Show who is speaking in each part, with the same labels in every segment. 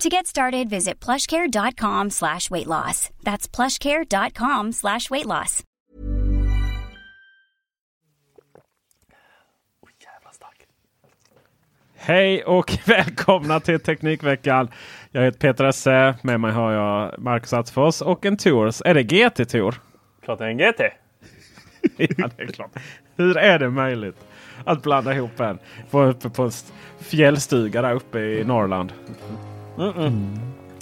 Speaker 1: To get started, visit plushcare.com slash weight loss. That's plushcare.com slash weight loss.
Speaker 2: Hej och välkomna till Teknikveckan. Jag heter Peter Esse. Med mig har jag Marcus Attefors och en Tours. Är det GT-Tor?
Speaker 3: Klart det är en GT.
Speaker 2: ja, det är klart. Hur är det möjligt att blanda ihop en? Vara uppe på en fjällstuga där uppe i Norrland.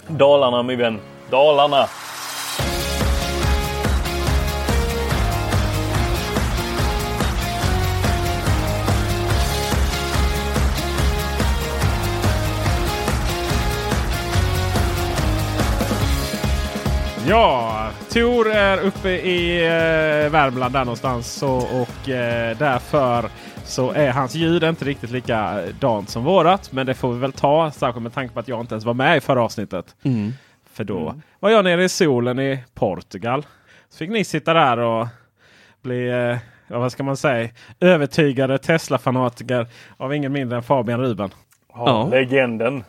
Speaker 3: Dalarna min vän. Dalarna.
Speaker 2: Ja, Tor är uppe i eh, Värmland där någonstans. Så, och eh, därför så är hans ljud inte riktigt likadant som vårat. Men det får vi väl ta. Särskilt med tanke på att jag inte ens var med i förra avsnittet. För då var jag nere i solen i Portugal. Så fick ni sitta där och bli, eh, ja, vad ska man säga, övertygade Tesla-fanatiker av ingen mindre än Fabian Ruben.
Speaker 3: Ja, Legenden.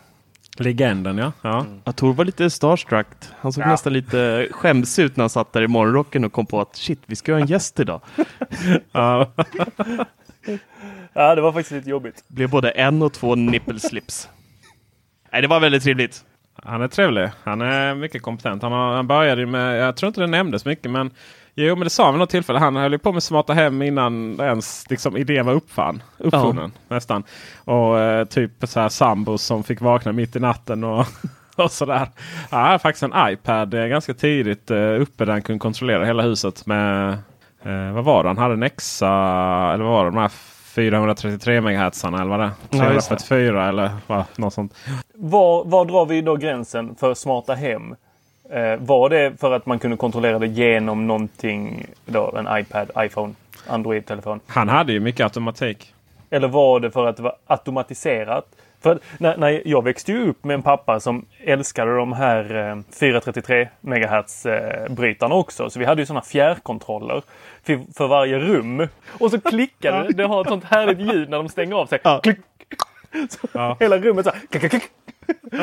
Speaker 2: Legenden ja. ja.
Speaker 4: Ja, Tor var lite starstruck. Han såg nästan lite skämsig ut när han satt där i morgonrocken och kom på att shit, vi ska ha en gäst idag.
Speaker 2: ja.
Speaker 3: Ja, det var faktiskt lite jobbigt.
Speaker 4: Blev både en och två nippelslips. Nej, det var väldigt trevligt.
Speaker 2: Han är trevlig. Han är mycket kompetent. Han, har, han började ju med, jag tror inte det nämndes mycket men Jo men det sa han vid något tillfälle. Han höll ju på med smarta hem innan ens liksom, idén var uppfann, uppfunnen. Nästan. Och eh, typ så här sambos som fick vakna mitt i natten och, och sådär. Han hade faktiskt en iPad eh, ganska tidigt eh, uppe där han kunde kontrollera hela huset med eh, vad var det? Han hade en Exa eller vad var det? De här 433 MHz eller vad det är?
Speaker 4: Ja, just det.
Speaker 2: 344 eller vad, något sånt.
Speaker 3: Var, var drar vi då gränsen för smarta hem? Eh, var det för att man kunde kontrollera det genom någonting, då, en iPad, iPhone, Android-telefon?
Speaker 2: Han hade ju mycket automatik.
Speaker 3: Eller var det för att det var automatiserat? För när, när jag växte ju upp med en pappa som älskade de här eh, 433 MHz eh, brytarna också. Så vi hade ju sådana fjärrkontroller för, för varje rum. Och så klickade det. Det har ett sånt härligt ljud när de stänger av sig. Klick. Så
Speaker 2: Ja.
Speaker 3: Hela rummet så här, klick, klick.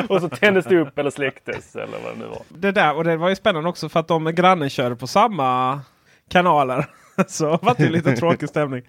Speaker 3: Och så tändes det upp eller släcktes eller vad det nu var.
Speaker 2: Det där och det var ju spännande också för att de grannen körde på samma kanaler. Så var det lite tråkig stämning.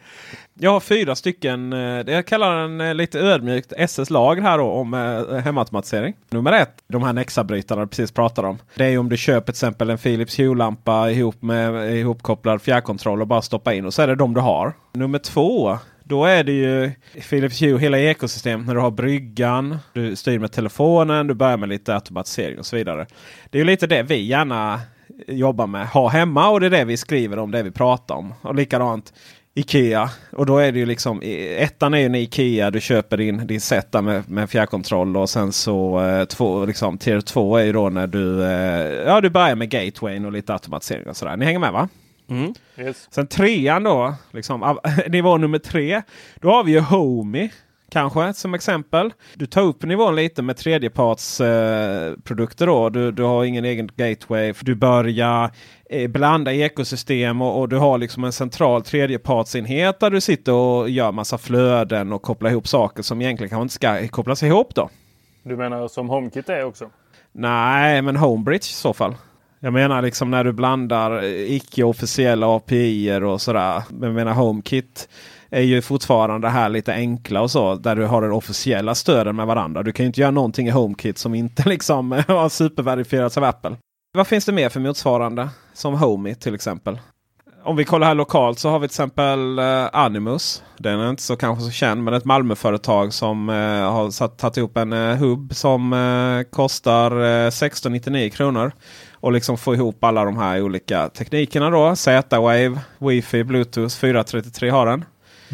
Speaker 2: Jag har fyra stycken. eh, Jag kallar den eh, lite ödmjukt SS-lag här då om eh, hemautomatisering. Nummer ett, de här Nexa-brytarna du precis pratade om. Det är ju om du köper till exempel en Philips Hue-lampa ihop med ihopkopplad fjärrkontroll och bara stoppa in och så är det de du har. Nummer två, då är det ju Philips Hue, hela ekosystemet. När du har bryggan, du styr med telefonen, du börjar med lite automatisering och så vidare. Det är ju lite det vi gärna jobbar med, ha hemma och det är det vi skriver om, det vi pratar om. Och likadant Ikea. Och då är det ju liksom, ettan är ju en Ikea, du köper din, din set där med, med fjärrkontroll och sen så eh, två, liksom, tier 2 är ju då när du, eh, ja, du börjar med gatewayn och lite automatisering och sådär. Ni hänger med va?
Speaker 3: Yes.
Speaker 2: Sen trean då, liksom, av- nivå nummer tre. Då har vi ju Homey. Kanske som exempel. Du tar upp nivån lite med tredjepartsprodukter. Eh, då. du, du har ingen egen gateway. För du börjar eh, blanda ekosystem och, och, du har liksom en central tredjepartsenhet där du sitter och gör massa flöden och kopplar ihop saker som egentligen kanske inte ska kopplas ihop. då.
Speaker 3: Du menar som HomeKit är också?
Speaker 2: Nej, men Homebridge i så fall. Jag menar liksom när du blandar icke-officiella API och sådär. Men jag menar HomeKit är ju fortfarande här lite enkla och så. Där du har den officiella stöden med varandra. Du kan ju inte göra någonting i HomeKit som inte liksom har superverifierats av Apple. Vad finns det mer för motsvarande? Som Homey till exempel. Om vi kollar här lokalt så har vi till exempel eh, Animus. Den är inte så kanske så känd men ett Malmöföretag som eh, har satt, tagit ihop en eh, hubb som kostar 1699 kronor. Och liksom få ihop alla de här olika teknikerna då. Z-Wave, Wi-Fi, Bluetooth 433 har den.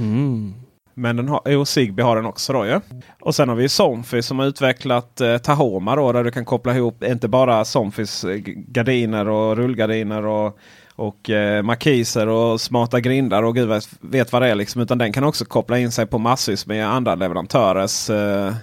Speaker 4: Mm.
Speaker 2: Men den har, och Zigbee har den också då ju. Och sen har vi Somfy som har utvecklat eh, Tahoma då. Där du kan koppla ihop inte bara Somfys eh, gardiner och rullgardiner och, och eh, markiser och smarta grindar och gud vet vad det är. Liksom. Utan den kan också koppla in sig på massvis med andra leverantörers eh,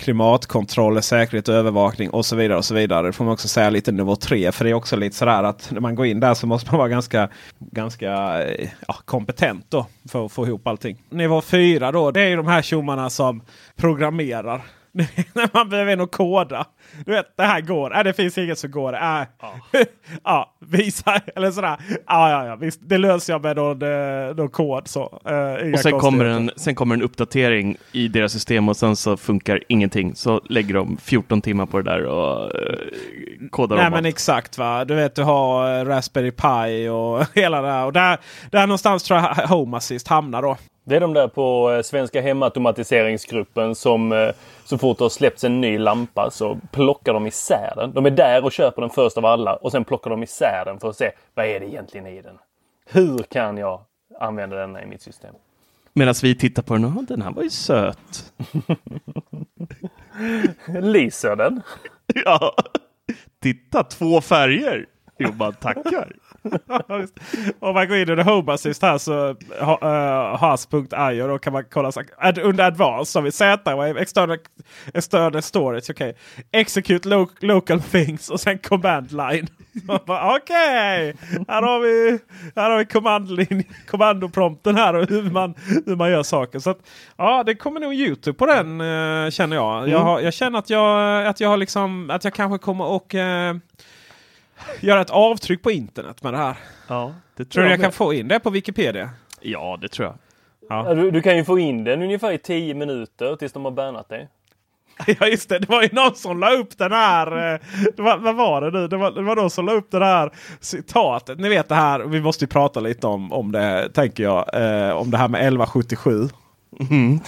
Speaker 2: klimatkontroll, säkerhet och övervakning och så vidare. och så vidare. Det får man också säga lite nivå 3. För det är också lite sådär att när man går in där så måste man vara ganska, ganska eh, ja, kompetent då för att få ihop allting. Nivå 4 då, det är ju de här tjommarna som programmerar. när man behöver in och koda. Du vet, det här går. Äh, det finns inget som går. Äh. Ja. ja, visa eller sådär. Ja, ja, ja, visst. Det löser jag med någon, eh, någon kod. Så,
Speaker 4: uh, och sen kommer, en, sen kommer en uppdatering i deras system och sen så funkar ingenting. Så lägger de 14 timmar på det där och uh, kodar
Speaker 2: Nej,
Speaker 4: om
Speaker 2: men
Speaker 4: allt.
Speaker 2: exakt. va. Du vet, du har Raspberry Pi och hela det här. Och där, där någonstans tror jag Home Assist hamnar då.
Speaker 3: Det är de där på Svenska Hemautomatiseringsgruppen som så fort det har släppts en ny lampa så plockar de isär den. De är där och köper den först av alla och sen plockar de isär den för att se vad är det egentligen i den. Hur kan jag använda den i mitt system?
Speaker 4: Medan vi tittar på den, oh, den här var ju söt.
Speaker 3: Lyser den?
Speaker 4: ja. Titta, två färger. Jo, man tackar.
Speaker 2: Om man går in under Home Assist här så uh, has.io då kan man kolla så, ad, under Advanced har vi Z-Wave, external, external storage, okay. Execute lo local things och sen command line. Okej, okay. här har vi, här har vi command kommandoprompten här och hur man, hur man gör saker. Så att, ja, det kommer nog Youtube på den uh, känner jag. Mm. Jag, har, jag, känner att jag, att jag har liksom, att jag kanske kommer och uh, göra ett avtryck på internet med det här.
Speaker 4: Ja, det tror,
Speaker 2: tror
Speaker 4: jag,
Speaker 2: jag kan få in det på Wikipedia?
Speaker 4: Ja, det tror jag.
Speaker 3: Ja. Du, du, kan ju få in den ungefär i 10 minuter tills de har bannat dig.
Speaker 2: Ja just det, det var ju någon som la upp den här. Eh, det var, vad var det nu? Det var, det var någon som la upp det här citatet. Ni vet det här, vi måste ju prata lite om, om det tänker jag. Eh, om det här med 1177. Mm.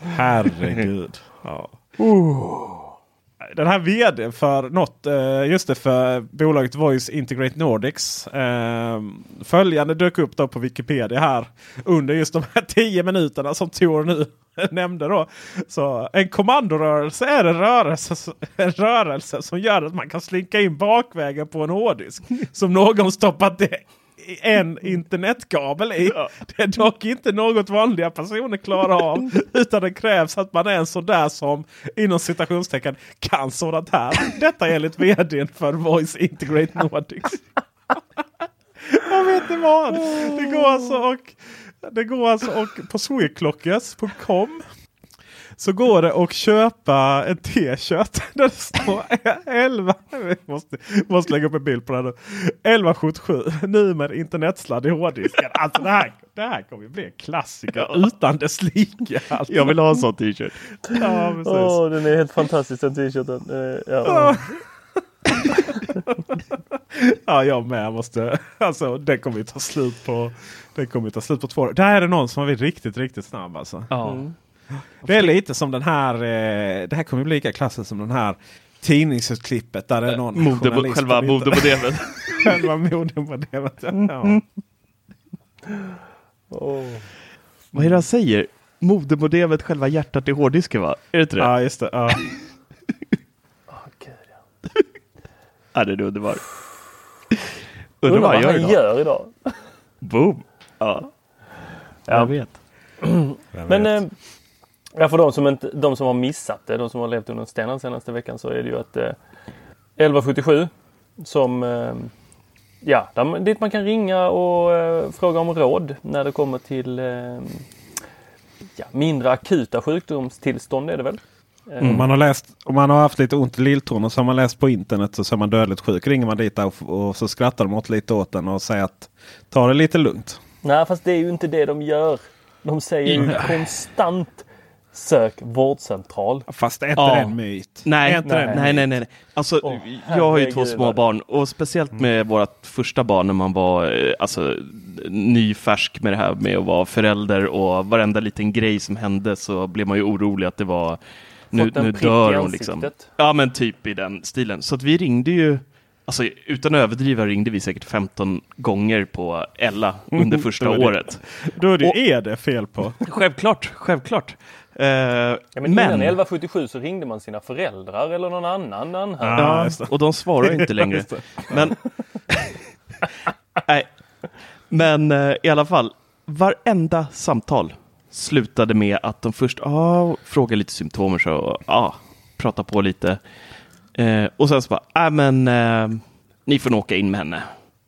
Speaker 2: Herregud. Ja. Uh den här vd för något, eh, just det för bolaget Voice Integrate Nordics. Eh, följande dök upp då på Wikipedia här under just de här 10 minuterna som Tor nu nämnde. Då. Så en kommandorörelse är en rörelse, en rörelse som gör att man kan slinka in bakvägen på en hårddisk. Som någon stoppat det en internetkabel i. Ja. Det är dock inte något vanliga personer klarar av. utan det krävs att man är en sån där som inom citationstecken kan sådant här. Detta enligt vdn för Voice Integrate Nordics. Jag vet inte vad. Det går alltså och det går alltså och på sweclockers.com så går det att köpa en t-shirt där det står 11. Jag måste, måste lägga upp en bild på det här 1177. Nu med internetsladd i hårddisken. Alltså det här, det här kommer ju bli en klassiker utan dess like. Alltså.
Speaker 4: Jag vill ha en sån t-shirt.
Speaker 2: Ja, precis.
Speaker 3: Oh, den är helt fantastisk den t-shirten. Uh, ja.
Speaker 2: ja, jag med. Måste, alltså, den kommer ju ta slut på, den kommer ta slut på två år. Där är det någon som har blivit riktigt, riktigt snabb alltså.
Speaker 4: Ja. Mm.
Speaker 2: Det är lite som den här. Eh, det här kommer bli lika klassiskt som den här tidningsutklippet där det är någon
Speaker 4: Mode, journalist Själva modemodemet.
Speaker 2: själva modemodemet. Ja.
Speaker 4: Oh. Vad är det han säger? Modemodemet, själva hjärtat i hårddisken va? Är det inte det?
Speaker 2: Ja, just det. Ja.
Speaker 4: ja. ja, det är underbar.
Speaker 3: Undrar, vad han gör idag. Gör idag.
Speaker 4: Boom! Ja.
Speaker 2: Jag vet.
Speaker 3: Men eh, Ja, för de som, inte, de som har missat det, de som har levt under en sten den senaste veckan så är det ju att eh, 1177 som eh, Ja, där, dit man kan ringa och eh, fråga om råd när det kommer till eh, ja, mindre akuta sjukdomstillstånd är det väl?
Speaker 2: Om, Mm. man har läst, om man har haft lite ont i lilltån och så har man läst på internet så är man dödligt sjuk. Ringer man dit och, och så skrattar de åt lite åt den och säger att ta det lite lugnt.
Speaker 3: Nej, fast det är ju inte det de gör. De säger ju konstant sök vårdcentral.
Speaker 2: Fast är inte
Speaker 4: Ja.
Speaker 2: det en myt?
Speaker 4: Nej, nej,
Speaker 2: en
Speaker 4: nej, nej, nej. Alltså,
Speaker 3: Åh,
Speaker 4: jag har ju två små barn och speciellt med vårt första barn när man var eh, alltså, nyfärsk med det här med att vara förälder och varenda liten grej som hände så blev man ju orolig att det var nu, nu dör hon liksom. Ja men typ i den stilen. Så att vi ringde ju, alltså utan att överdriva ringde vi säkert 15 gånger på Ella under första
Speaker 2: Då är det-
Speaker 4: året.
Speaker 2: Då är det
Speaker 4: Och-
Speaker 2: är det fel på.
Speaker 4: Självklart, självklart. Eh,
Speaker 3: Ja, men,
Speaker 4: men,
Speaker 3: innan 1177 så ringde man sina föräldrar eller någon annan anhörig.
Speaker 2: Ja,
Speaker 4: och de svarar inte längre. Men, nej. Men eh, i alla fall, varenda samtal slutade med att de först ah, frågade lite symptom och ah, prata på lite. Eh, och sen så bara, äh, men eh, ni får nog åka in med henne.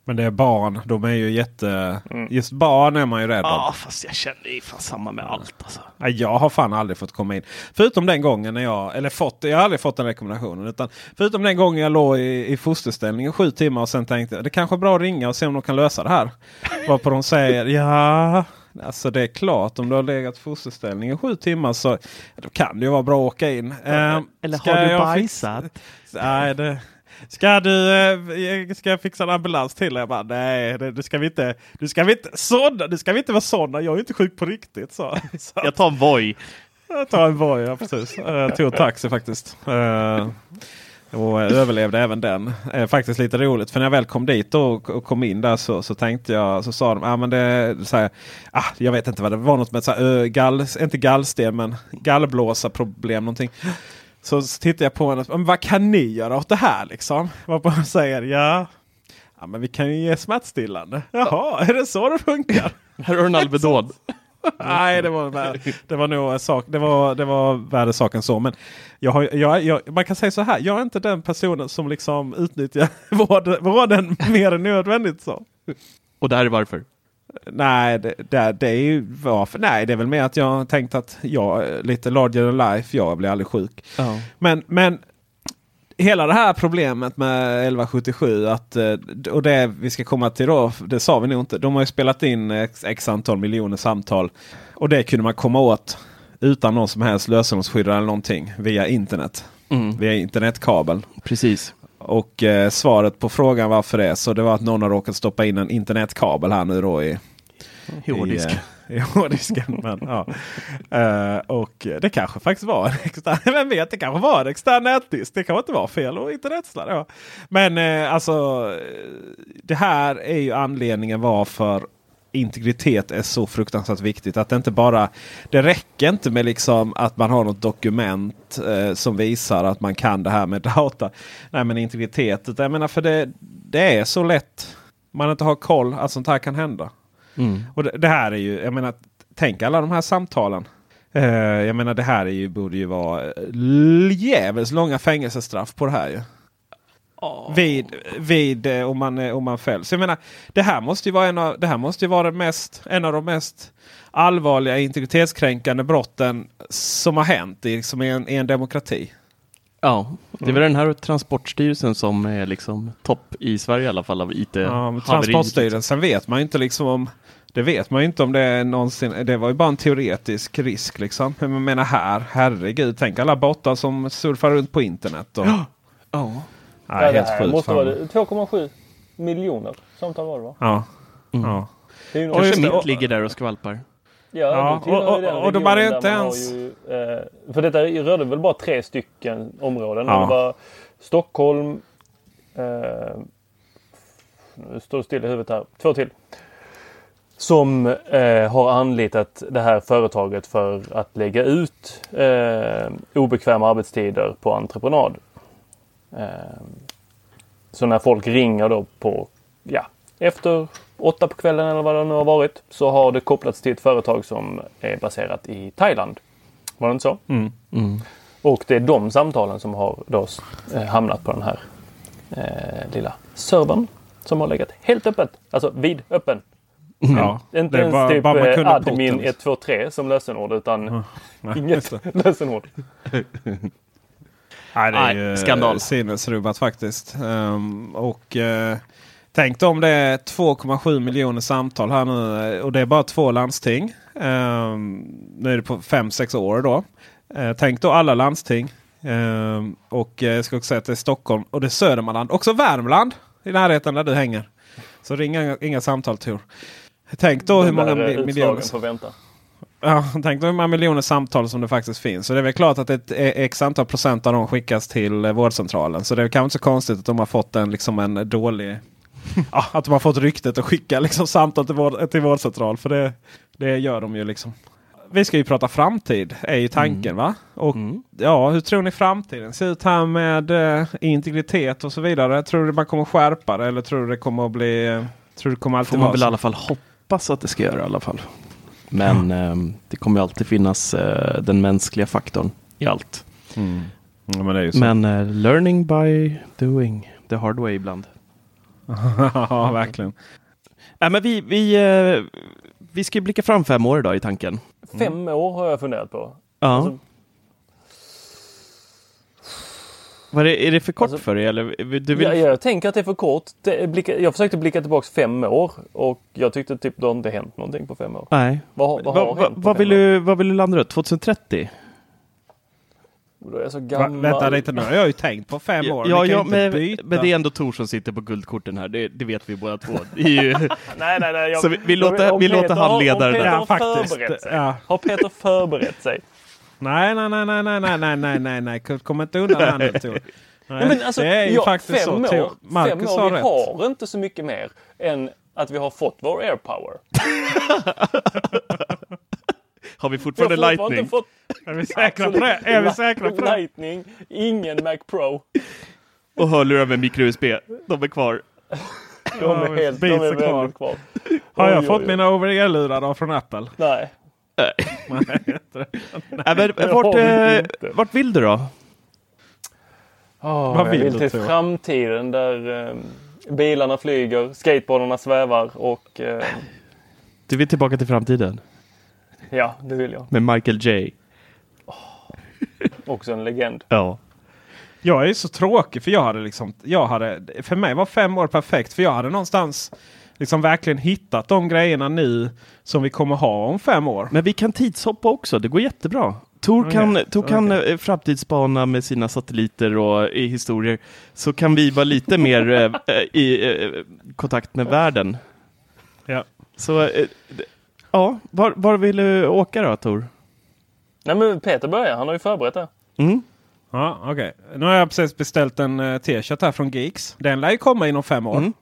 Speaker 2: Men det är barn. De är ju jätte...
Speaker 3: Mm.
Speaker 2: Just barn är man ju rädd
Speaker 4: Ja,
Speaker 2: om.
Speaker 4: fast jag känner är fan samma med allt alltså.
Speaker 2: Nej, Jag har fan aldrig fått komma in. Förutom den gången när jag, eller fått, jag har aldrig fått den rekommendationen. Utan förutom den gången jag låg i, i fosterställning i sju timmar och sen tänkte det kanske är bra att ringa och se om de kan lösa det här. Varpå de säger ja, alltså det är klart om du har legat fosterställning i sju timmar så då kan det ju vara bra att åka in.
Speaker 4: Eller
Speaker 2: ska
Speaker 4: har du bajsat?
Speaker 2: Nej, det... Ska du eh, ska jag fixa en ambulans till? Jag bara, nej, det, ska vi inte. Du ska vi inte sådana. Du ska vi inte vara sådana. Jag är inte sjuk på riktigt. Så, så
Speaker 4: Jag tar en Voi.
Speaker 2: jag tar en Voi, ja precis. Jag tog taxi faktiskt. Eh, Och överlevde även den. Eh, Faktiskt lite roligt. För när jag väl kom dit och, och kom in där så, så tänkte jag. Så sa de. Ah, men det, så här, ah, jag vet inte vad det var. Något med så här, ö, gall, inte gallsten men gallblåsarproblem. Någonting. Så, så tittade jag på henne. Men vad kan ni göra åt det här liksom? Varpå hon säger ja. Ja men vi kan ju ge smärtstillande. Jaha, är det så det funkar?
Speaker 4: Här har du en Alvedon.
Speaker 2: Nej, det var, det var nog en sak. Det var, det var värre sak än så. Men jag har, jag, jag, man kan säga så här. Jag är inte den personen som liksom utnyttjar vården, vården mer än nödvändigt. Så.
Speaker 4: Och det här är varför.
Speaker 2: Nej, det, det, det är ju varför. Nej, det är väl mer att jag tänkt att jag lite larger than life. Jag blir aldrig sjuk.
Speaker 4: Ja.
Speaker 2: Men, men hela det här problemet med 1177 att, eh, och det vi ska komma till då, det sa vi nog inte. De har ju spelat in x, x antal miljoner samtal. Och det kunde man komma åt utan någon som helst lösenordsskyddare eller någonting via internet.
Speaker 4: Mm.
Speaker 2: Via internetkabel.
Speaker 4: Precis.
Speaker 2: Och eh, svaret på frågan varför det är så det var att någon har råkat stoppa in en internetkabel här nu då i
Speaker 4: hårddisk.
Speaker 2: i, eh, i hårddisken. Men, ja. Eh, och det kanske faktiskt var en extern, vem vet, det kanske var en extern nätdisk. Det kanske inte var fel och internetsladd. Ja. Men eh, alltså det här är ju anledningen varför integritet är så fruktansvärt viktigt. Att det inte bara Det räcker inte med liksom att man har något dokument eh, som visar att man kan det här med data. Nej men integritet. Jag menar för det, det är så lätt. Man inte har koll att sånt här kan hända.
Speaker 4: Mm.
Speaker 2: Och det, det här är ju, jag menar, tänk alla de här samtalen. Eh, jag menar det här är ju, borde ju vara uh, jävligt långa fängelsestraff på det här ju. Vid, vid eh, om, man, eh, om man fälls. Jag menar, det här måste ju vara en av, det här måste ju vara det mest, en av de mest allvarliga integritetskränkande brotten som har hänt i, liksom i, en, i en demokrati.
Speaker 4: Ja, det är väl den här Transportstyrelsen som är liksom topp i Sverige i alla fall av IT.
Speaker 2: Ja, Transportstyrelsen vet man ju inte liksom om det vet man ju inte om det är någonsin. Det var ju bara en teoretisk risk liksom. Men jag menar här, herregud. Tänk alla bottar som surfar runt på internet. Och,
Speaker 4: Ja.
Speaker 2: Nej,
Speaker 3: Ja, det
Speaker 2: helt
Speaker 3: här
Speaker 2: sjukt.
Speaker 3: måste
Speaker 2: fan.
Speaker 3: vara det. 2,7 miljoner samtal var det va?
Speaker 2: Ja.
Speaker 4: Mm.
Speaker 2: ja.
Speaker 3: Det är ju
Speaker 2: Och
Speaker 4: Kanske
Speaker 2: just det,
Speaker 4: mitt ligger där och skvalpar.
Speaker 3: Ja,
Speaker 2: Ja, och- och- och de hade inte ens-
Speaker 3: Ju, eh, för detta rörde väl bara tre stycken områden.
Speaker 2: Ja.
Speaker 3: Det var Stockholm. Eh, nu står det still i huvudet här. Två till. Som eh, har anlitat det här företaget för att lägga ut eh, obekväma arbetstider på entreprenad. Eh, så när folk ringer då på, ja, efter åtta på kvällen eller vad det nu har varit så har det kopplats till ett företag som är baserat i Thailand. Var det inte så?
Speaker 2: Mm.
Speaker 3: Och det är de samtalen som har då eh, hamnat på den här eh, lilla servern. Som har legat helt öppet. Alltså vid öppen.
Speaker 2: Ja,
Speaker 3: Inte ens
Speaker 2: bara-
Speaker 3: typ
Speaker 2: bara
Speaker 3: eh, admin
Speaker 2: porten, liksom.
Speaker 3: 123 som lösenord utan
Speaker 2: Nej,
Speaker 3: inget lösenord.
Speaker 2: Nej, det är ju
Speaker 4: skandal.
Speaker 2: skandal. sinnesrubbat faktiskt. Ehm, och uh, tänk dig om det är 2,7 miljoner samtal här nu eh, och det är bara två landsting. Ehm, nu är det på 5-6 år då. Eh, tänk då alla landsting. Ehm, och eh, jag ska också säga att det är Stockholm och det är Södermanland. Också Värmland i närheten där du hänger. Så ring inga, inga samtal Tor. Tänk då hur
Speaker 3: De
Speaker 2: många
Speaker 3: eh,
Speaker 2: miljoner.
Speaker 3: får vänta.
Speaker 2: Ja, tänk hur många miljoner samtal som det faktiskt finns. Så det är väl klart att ett eh, x antal procent av dem skickas till eh, vårdcentralen. Så det är kanske inte så konstigt att de har fått en, liksom en dålig... ja, att de har fått ryktet att skicka liksom, samtal till, vård, till vårdcentral. För det, det gör de ju liksom. Vi ska ju prata framtid är ju tanken va? Och ja, hur tror ni framtiden ser ut här med eh, integritet och så vidare? Tror du man kommer skärpa det eller tror du det kommer att bli... Eh, tror du det kommer alltid
Speaker 4: Får man väl i alla fall hoppas att det ska göra i alla fall. Men ehm, det kommer ju alltid finnas eh, den mänskliga faktorn i allt.
Speaker 2: Mm. Ja, men det är ju så.
Speaker 4: Men eh, learning by doing the hard way ibland.
Speaker 2: ja, verkligen.
Speaker 4: Nej, men vi, vi, eh, vi ska ju blicka fram fem år idag i tanken.
Speaker 3: Fem år har jag funderat på.
Speaker 4: Ja.
Speaker 3: Alltså,
Speaker 4: Vad är, är det för kort
Speaker 3: Alltså-
Speaker 4: för dig? Eller du vill...
Speaker 3: Ja, jag tänker att det är för kort. Det, blicka, jag försökte blicka tillbaks fem år och jag tyckte typ det har inte hänt någonting på fem år.
Speaker 4: Nej.
Speaker 3: Vad, vad
Speaker 4: Va,
Speaker 3: har
Speaker 4: va,
Speaker 3: hänt på
Speaker 4: vad, vill
Speaker 3: år?
Speaker 4: du, vad vill du landa då? 2030?
Speaker 3: Då är jag så
Speaker 2: Va,
Speaker 3: gammal.
Speaker 2: vänta lite nu, jag har ju tänkt på fem år.
Speaker 4: Ja, ja men, men det är ändå Tor som sitter på guldkorten här. Det, det vet vi båda två. Det ju...
Speaker 3: Nej, nej, nej. Jag,
Speaker 4: Så vi- vi låter- vi låter han leda det
Speaker 3: Peter
Speaker 4: där.
Speaker 3: har
Speaker 2: Ja, faktiskt.
Speaker 3: förberett sig.
Speaker 2: Ja.
Speaker 3: Har Peter förberett sig?
Speaker 2: Nej, nej, nej, nej, nej, nej, nej, nej, nej, nej. Kurt, Kom inte undan nu Tor. Nej,
Speaker 3: men alltså,
Speaker 2: det är ju
Speaker 3: ja,
Speaker 2: faktiskt
Speaker 3: fem
Speaker 2: så.
Speaker 3: år.
Speaker 2: Marcus
Speaker 3: fem
Speaker 2: har
Speaker 3: år, vi
Speaker 2: rätt.
Speaker 3: har inte så mycket mer än att vi har fått vår air power.
Speaker 4: Har vi
Speaker 3: Vi har
Speaker 4: fortfarande
Speaker 3: fortfarande
Speaker 4: lightning?
Speaker 3: fått
Speaker 2: Är vi säkra på det? Är vi säkra på det?
Speaker 3: Lightning, ingen Mac Pro.
Speaker 4: Och hörlurar med micro-USB. De är kvar.
Speaker 3: De är helt de är
Speaker 2: kvar.
Speaker 3: kvar.
Speaker 2: Har jag
Speaker 3: Oj,
Speaker 2: fått
Speaker 3: oj, oj.
Speaker 2: mina over-ear-lurar då från Apple?
Speaker 3: Nej.
Speaker 4: Nej, men,
Speaker 3: det
Speaker 4: vart, eh, vart vill du då?
Speaker 3: Oh,
Speaker 2: Vad
Speaker 3: jag
Speaker 2: vill
Speaker 3: vill till
Speaker 2: Tor?
Speaker 3: framtiden där eh, bilarna flyger, skateboardarna svävar och eh,
Speaker 4: Du vill tillbaka till framtiden
Speaker 3: ja, det vill jag.
Speaker 4: med Michael J.
Speaker 3: Också en legend.
Speaker 4: Ja.
Speaker 2: Jag är så tråkig för jag hade liksom, jag hade, för mig var fem år perfekt. För jag hade någonstans liksom verkligen hittat de grejerna nu som vi kommer ha om fem år.
Speaker 4: Men vi kan tidshoppa också. Det går jättebra. Tor
Speaker 2: Okej,
Speaker 4: kan, Tor kan
Speaker 2: okej.
Speaker 4: eh, framtidsspana med sina satelliter och i historier. Så kan vi vara lite mer eh, eh, i eh, kontakt med världen.
Speaker 2: Ja.
Speaker 4: Så eh, d- ja, var, var vill du åka då Tor?
Speaker 3: Nej men Peter börjar, han har ju förberett det.
Speaker 4: Mm?
Speaker 2: Ja, okej. Nu har jag precis beställt en t-shirt här från Geeks. Den lär ju komma inom fem år.
Speaker 4: Mm.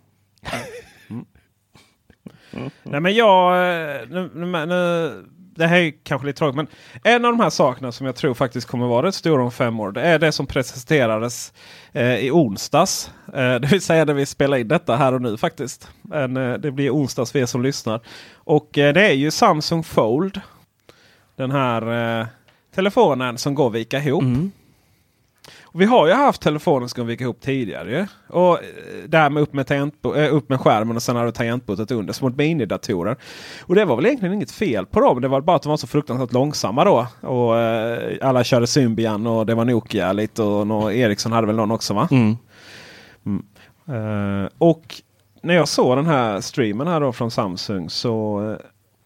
Speaker 4: Mm.
Speaker 2: Nej men jag... Eh, nu, nu, nu, eh, det här är kanske lite tråkigt men en av de här sakerna som jag tror faktiskt kommer vara rätt stora om fem år. Det är det som presenterades eh, i onsdags. Eh, det vill säga när vi spelar in detta här och nu faktiskt. Men, eh, det blir onsdags för er som lyssnar. Och eh, det är ju Samsung Fold. Den här eh, telefonen som går att vika ihop.
Speaker 4: Mm.
Speaker 2: Och vi har ju haft telefonen som vika ihop tidigare. ju. Och eh, med upp med, eh, upp med skärmen och sen har du tangentbordet under. Som minidatorer. Och det var väl egentligen inget fel på dem. Det var bara att de var så fruktansvärt långsamma då. Och eh, alla körde Symbian och det var Nokia lite. Och nå, Ericsson hade väl någon också va?
Speaker 4: Mm.
Speaker 2: Eh, och när jag såg den här streamen här då från Samsung så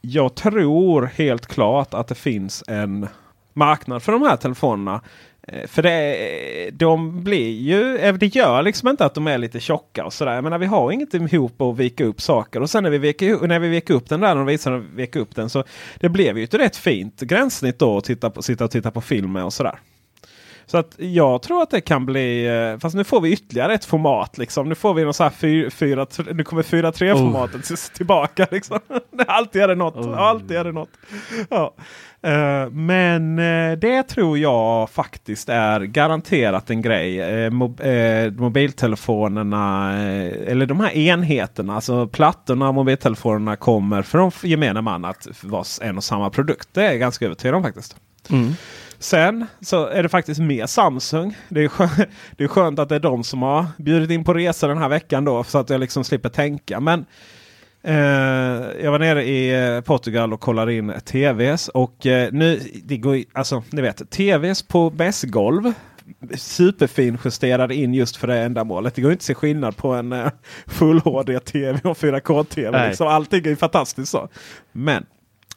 Speaker 2: jag tror helt klart att det finns en marknad för de här telefonerna. Eh, för det, de blir ju, eh, det gör liksom inte att de är lite tjocka och sådär. Jag menar vi har inget ihop att vika upp saker. Och sen när vi vek, när vi vek upp den där och visade att vi upp den så det blev ju ett rätt fint gränssnitt då att titta på, sitta och titta på film med och sådär. Så att jag tror att det kan bli, eh, fast nu får vi ytterligare ett format. Liksom. Nu får vi någon så här fyra, fyra, nu kommer 4-3 formatet oh. tillbaka. Liksom. alltid är det något. Alltid är det något. Ja. Eh, men eh, det tror jag faktiskt är garanterat en grej. Eh, mob mobiltelefonerna, eller de här enheterna, alltså plattorna och mobiltelefonerna kommer för de gemene man att vara en och samma produkt. Det är jag ganska övertygad om faktiskt. Sen så är det faktiskt mer Samsung. Det är, skönt, det är skönt att det är de som har bjudit in på resa den här veckan då. Så att jag liksom slipper tänka. Men eh, jag var nere i eh, Portugal och kollade in TVs. Och eh, nu, det går alltså ni vet, TVs på mässgolv. Superfin justerade in just för det ändamålet. Det går inte att se skillnad på en eh, Full HD-TV och 4K-TV.
Speaker 4: Nej.
Speaker 2: Liksom. Allting är ju fantastiskt så. Men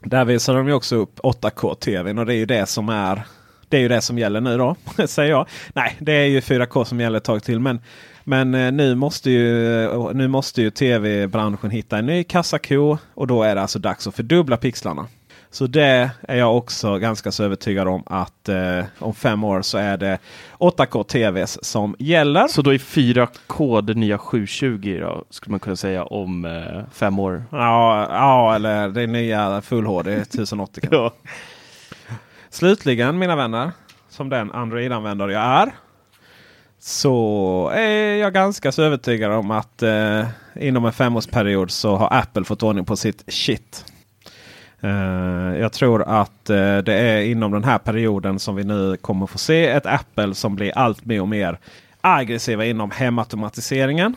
Speaker 2: där visar de ju också upp 8K-tvn och det är ju det som är det är ju det som gäller nu då, säger jag. Nej, det är ju 4K som gäller ett tag till. Men, men eh, nu måste ju, eh, nu måste ju tv-branschen hitta en ny kassako. Och då är det alltså dags att fördubbla pixlarna. Så det är jag också ganska så övertygad om att eh, om fem år så är det 8K TVs som gäller.
Speaker 4: Så då är 4K det nya 720 då, skulle man kunna säga om eh, fem år.
Speaker 2: Ja, ja, eller det nya Full HD 1080 kanske.
Speaker 4: Ja.
Speaker 2: Slutligen mina vänner, som den Android-användare jag är. Så är jag ganska så övertygad om att eh, inom en femårsperiod så har Apple fått ordning på sitt shit. Eh, jag tror att eh, det är inom den här perioden som vi nu kommer få se ett Apple som blir allt mer och mer aggressiva inom hemautomatiseringen.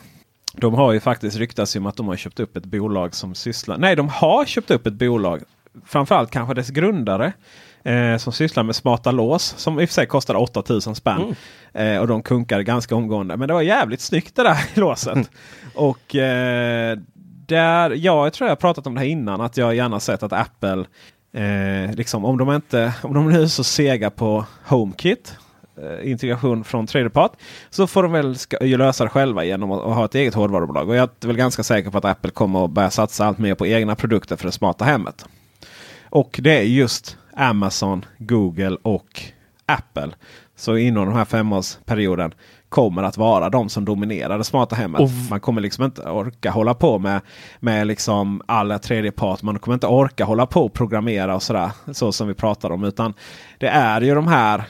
Speaker 2: De har ju faktiskt ryktats om att de har köpt upp ett bolag som sysslar... Nej, de har köpt upp ett bolag. Framförallt kanske dess grundare. Eh, som sysslar med smarta lås. Som i och för sig kostade 8000 spänn. Eh, och de kunkade ganska omgående. Men det var jävligt snyggt det där låset. och eh, där, ja, jag tror jag har pratat om det här innan. Att jag gärna sett att Apple, eh, liksom, om, de inte, om de nu är så sega på HomeKit eh, integration från tredjepart. Så får de väl ska, lösa det själva genom att, att ha ett eget hårdvarubolag. Och jag är väl ganska säker på att Apple kommer att börja satsa allt mer på egna produkter för det smarta hemmet. Och det är just Amazon, Google och Apple. Så inom den här femårsperioden kommer att vara de som dominerar det smarta hemmet.
Speaker 4: Och-
Speaker 2: Man kommer liksom inte orka hålla på med, med liksom alla tredjepart. Man kommer inte orka hålla på och programmera och sådär. Så som vi pratar om. Utan det är ju de här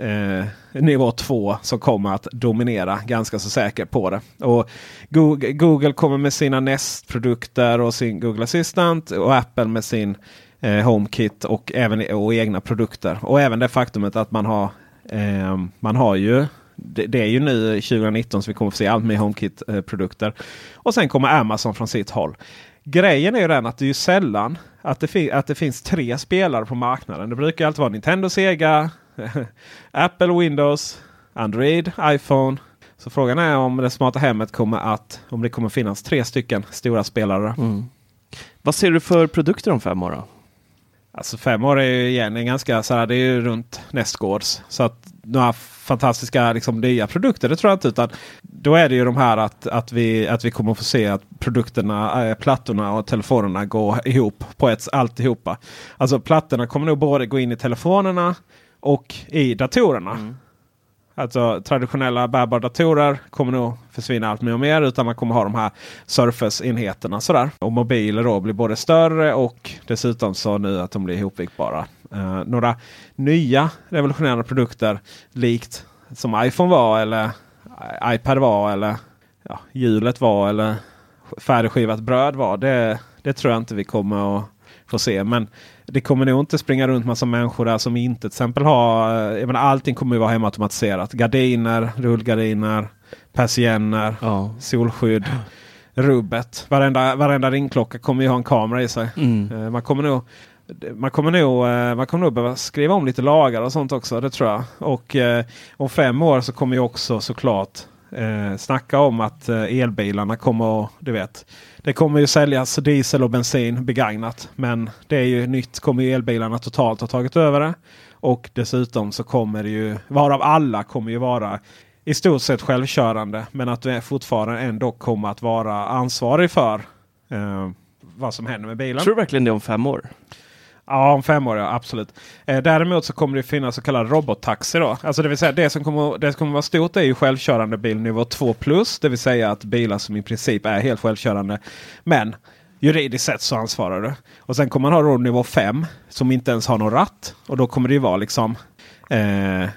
Speaker 2: eh, nivå 2 som kommer att dominera ganska så säkert på det. Och Google, Google kommer med sina Nest-produkter och sin Google Assistant och Apple med sin eh, HomeKit och även och egna produkter. Och även det faktumet att man har eh, man har ju det, det är ju nu 2019 som vi kommer få se allt mer HomeKit-produkter. Och sen kommer Amazon från sitt håll. Grejen är ju den att det är ju sällan att det, att det finns tre spelare på marknaden. Det brukar alltid vara Nintendo, Sega, Apple, Windows, Android, iPhone. Så frågan är om det smarta hemmet kommer att om det kommer finnas tre stycken stora spelare.
Speaker 4: Vad ser du för produkter om fem år då?
Speaker 2: Alltså fem år är ju igen en ganska så här, det är ju runt nästgårds. Så att några fantastiska liksom, nya produkter det tror jag inte. Utan då är det ju de här att, att, vi, att vi kommer få se att produkterna, äh, plattorna och telefonerna går ihop på ett alltihopa. Alltså plattorna kommer nog både gå in i telefonerna och i datorerna. Alltså traditionella bärbara datorer kommer nog försvinna allt mer och mer. Utan man kommer ha de här Surface-enheterna. Sådär. Och mobiler då blir både större och dessutom så nu att de blir ihopvikbara. Eh, några nya revolutionerande produkter likt som iPhone var eller iPad var eller ja, hjulet var eller färdigskivat bröd var. Det, det tror jag inte vi kommer att få se. Men det kommer nog inte springa runt massa människor där som inte till exempel har... eh, Jag menar, allting kommer ju vara hemautomatiserat. Gardiner, rullgardiner, persienner,
Speaker 4: Ja.
Speaker 2: solskydd, rubbet. Varenda, varenda ringklocka kommer ju ha en kamera i sig.
Speaker 4: Mm.
Speaker 2: Eh, Man kommer nog man kommer, nog, eh, man kommer nog behöva skriva om lite lagar och sånt också. Det tror jag. Och eh, om fem år så kommer ju också såklart eh, snacka om att eh, elbilarna kommer att, du vet. Det kommer ju säljas diesel och bensin begagnat. Men det är ju nytt. Kommer ju elbilarna totalt ha tagit över det. Och dessutom så kommer det ju, varav alla kommer ju vara i stort sett självkörande. Men att du är fortfarande ändå kommer att vara ansvarig för eh, vad som händer med bilen.
Speaker 4: Tror du verkligen det om fem år?
Speaker 2: Ja, om fem år ja, absolut. Eh, däremot så kommer det finnas så kallade robottaxi. Då. Alltså det vill säga det som kommer, det som kommer vara stort är ju självkörande bil nivå 2 plus. Det vill säga att bilar som i princip är helt självkörande. Men juridiskt sett så ansvarar du. Och sen kommer man ha då nivå 5 som inte ens har någon ratt. Och då kommer det ju vara liksom, eh,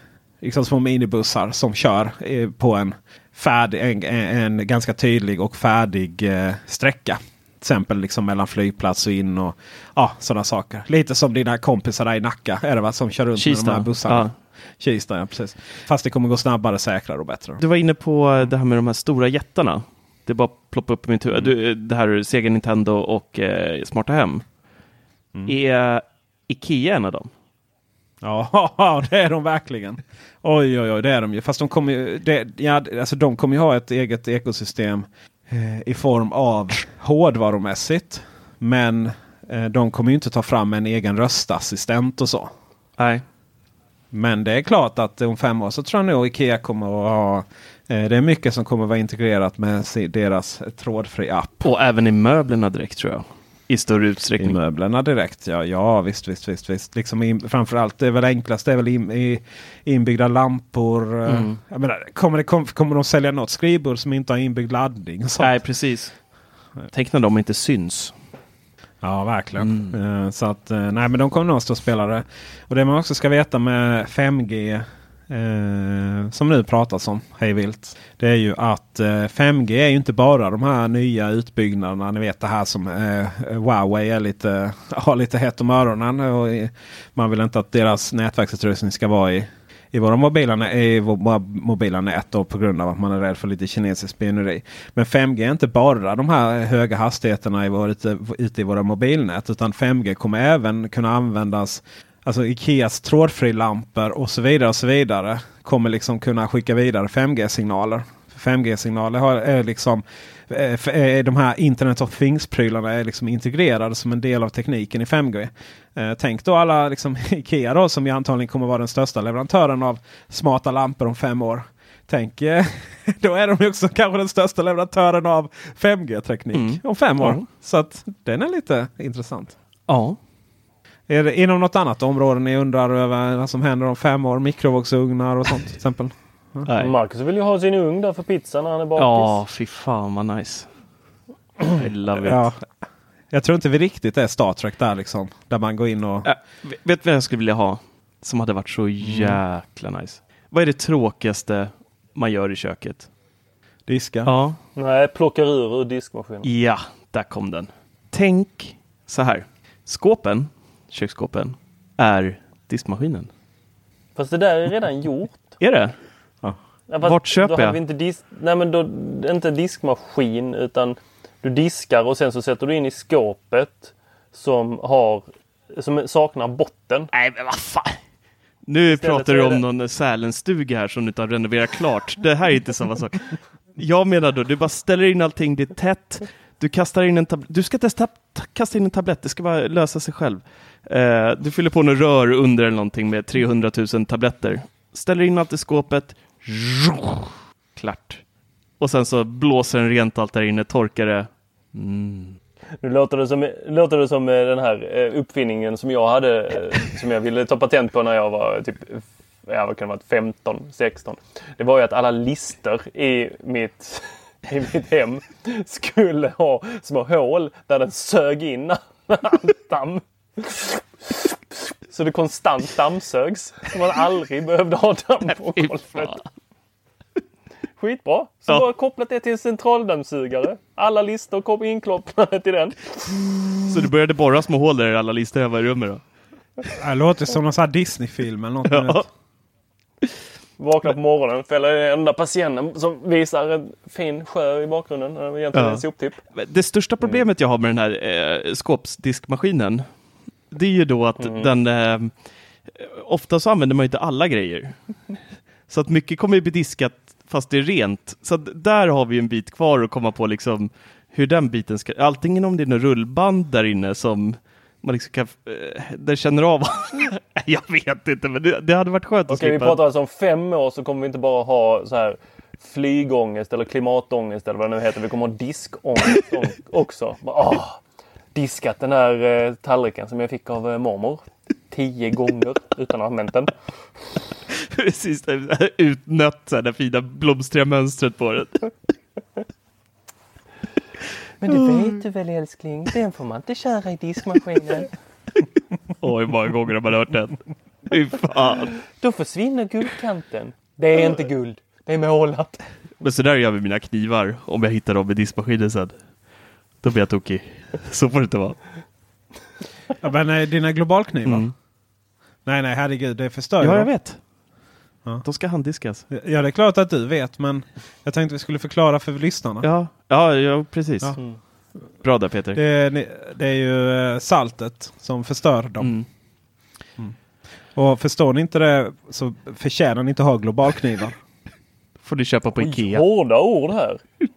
Speaker 2: liksom små minibussar som kör eh, på en, färdig, en, en ganska tydlig och färdig eh, sträcka exempel liksom mellan flygplats och in och ja, sådana saker. Lite som dina kompisar där i Nacka är det va? Som kör runt
Speaker 4: Kista.
Speaker 2: med de här bussarna.
Speaker 4: Ja.
Speaker 2: Kista, ja precis. Fast det kommer gå snabbare, säkrare och bättre.
Speaker 4: Du var inne på det här med de här stora jättarna. Det bara ploppar upp i mitt huvud. Du, det här Sega Nintendo och eh, Smarta Hem. Är Ikea en av dem?
Speaker 2: Ja, det är de verkligen. Oj, oj, oj, det är de ju. Fast de kommer ju, det, ja, alltså de kommer ju ha ett eget ekosystem i form av hårdvarumässigt. Men eh, de kommer ju inte ta fram en egen röstassistent och så.
Speaker 4: Nej.
Speaker 2: Men det är klart att om fem år så tror jag nog Ikea kommer att ha eh, det är mycket som kommer att vara integrerat med deras trådfri app.
Speaker 4: Och även i möblerna direkt tror jag. I större
Speaker 2: I
Speaker 4: utsträckning.
Speaker 2: möblerna direkt. Ja, ja visst, visst, visst. visst. Liksom in, framförallt det är väl enklast det är väl in, i, inbyggda lampor. eh,
Speaker 4: Mm.
Speaker 2: Jag menar, kommer, det, kom, kommer de sälja något skrivbord som inte har inbyggd laddning? sånt?
Speaker 4: Nej, precis. Tänk när de inte syns.
Speaker 2: Ja, verkligen. Eh, Så att, eh, nej, men de kommer nog stå och spela det. Och det man också ska veta med 5G eh, som nu pratas om hej vilt. Det är ju att eh, 5G är ju inte bara de här nya utbyggnaderna. Ni vet det här som eh, Huawei är lite, har lite hett om öronen. Och i, man vill inte att deras nätverksutrustning ska vara i i våra mobila, i våra mobila nät då, på grund av att man är rädd för lite kinesiskt spioneri. Men 5G är inte bara de här höga hastigheterna i vår, ute, ute i våra mobilnät. Utan 5G kommer även kunna användas Alltså Ikeas trådfrilampor och så vidare och så vidare. Kommer liksom kunna skicka vidare 5G-signaler. 5G-signaler har, är liksom eh, eh, de här Internet of Things-prylarna är liksom integrerade som en del av tekniken i 5G. Eh, tänk då alla liksom Ikea då som ju antagligen kommer vara den största leverantören av smarta lampor om fem år. Tänk, då är de också kanske den största leverantören av 5G-teknik
Speaker 4: Mm.
Speaker 2: om fem år.
Speaker 4: Ja.
Speaker 2: Så att den är lite intressant.
Speaker 4: Ja.
Speaker 2: Är det inom något annat område ni undrar över vad som händer om fem år? Mikrovågsugnar och sånt till exempel?
Speaker 4: Nej.
Speaker 3: Marcus vill ju ha sin ugn där för pizzan när han är bakis.
Speaker 4: Ja, fy fan vad nice. I love it.
Speaker 2: Ja. Jag tror inte vi riktigt är Star Trek där liksom. Där man går in och...
Speaker 4: Äh, vet du vad jag skulle vilja ha? Som hade varit så jäkla nice. Vad är det tråkigaste man gör i köket?
Speaker 2: Diska.
Speaker 4: Ja,
Speaker 3: Nej, plockar ur ur diskmaskinen.
Speaker 4: ja, där kom den. Tänk så här. Skåpen, köksskåpen, är diskmaskinen.
Speaker 3: Fast det där är redan gjort.
Speaker 4: Är det?
Speaker 3: Ja, fast
Speaker 4: Vart köper jag?
Speaker 3: Vi inte, dis- Nej, men då, inte diskmaskin utan du diskar och sen så sätter du in i skåpet som har som saknar botten.
Speaker 4: Nej, men vad fan. Nu
Speaker 3: Istället
Speaker 4: pratar du om
Speaker 3: det-
Speaker 4: någon Sälenstuga här som du inte har renoverat klart. Det här är inte samma sak. Jag menar då, du bara ställer in allting, det är tätt. Du kastar in en tablett. Du ska inte ta- kasta in en tablett, det ska bara lösa sig själv. Eh, du fyller på något rör under eller någonting med 300 000 tabletter. Ställer in allt i skåpet. Klart. Och sen så blåser den rent allt där inne, torkar det. Mm.
Speaker 3: Nu låter det som, låter det som eh, den här eh, uppfinningen som jag hade eh, som jag ville ta patent på när jag var typ ja, vad kan det vara, 15, 16. Det var ju att alla lister i mitt, i mitt hem skulle ha små hål där den sög in all damm. Så det konstant dammsögs. Så man aldrig behövde ha damm på golvet. Skitbra! Så
Speaker 4: Ja.
Speaker 3: bara kopplat det till en centraldammsugare. Alla listor kom inkopplade till den.
Speaker 4: Så du började borra små hål där i alla listor var i rummet då?
Speaker 2: Det låter som någon sån här Disney-film eller något.
Speaker 4: Ja.
Speaker 3: Vaknar på morgonen, fäller den enda patienten som visar en fin sjö i bakgrunden. Egentligen
Speaker 4: Ja.
Speaker 3: en soptipp.
Speaker 4: Det största problemet jag har med den här eh, skåpsdiskmaskinen, det är ju då att den eh, ofta så använder man inte alla grejer. Så att mycket kommer ju bli diskat fast det är rent. Så att där har vi en bit kvar att komma på liksom hur den biten ska, antingen om det är något rullband där inne som man liksom kan, eh, där känner av. jag vet inte, men det, det hade varit skönt att
Speaker 3: Okej, vi
Speaker 4: slippa.
Speaker 3: pratar alltså om fem år så kommer vi inte bara ha så här flygångest eller klimatångest eller vad det nu heter. Vi kommer ha diskångest också. Bara, åh, diskat den här eh, tallriken som jag fick av eh, mormor. Tio gånger utan att ha använt den.
Speaker 4: Precis, utnött det fina blomstriga mönstret på den.
Speaker 3: Men det vet du väl älskling, den får man inte köra i diskmaskinen.
Speaker 4: Oj, många gånger har man hört den? Fy fan.
Speaker 3: Då försvinner guldkanten. Det är inte guld, det är målat.
Speaker 4: Men så där gör jag med mina knivar om jag hittar dem i diskmaskinen sen. Då blir jag tokig. Så får det inte vara.
Speaker 2: Ja, men nej, dina globalknivar?
Speaker 4: Mm.
Speaker 2: Nej, nej, herregud. Det förstör ju
Speaker 4: Ja, jag vet.
Speaker 2: Ja.
Speaker 4: De ska handdiskas.
Speaker 2: Ja, det är klart att du vet, men jag tänkte vi skulle förklara för lyssnarna.
Speaker 4: Ja, ja, ja precis.
Speaker 2: Ja.
Speaker 4: Bra där Peter.
Speaker 2: Det, är, det är ju eh, saltet som förstör dem.
Speaker 4: Mm.
Speaker 2: Och förstår ni inte det så förtjänar ni inte ha globalknivar.
Speaker 4: Får du köpa på Ikea.
Speaker 3: Hårda ord här.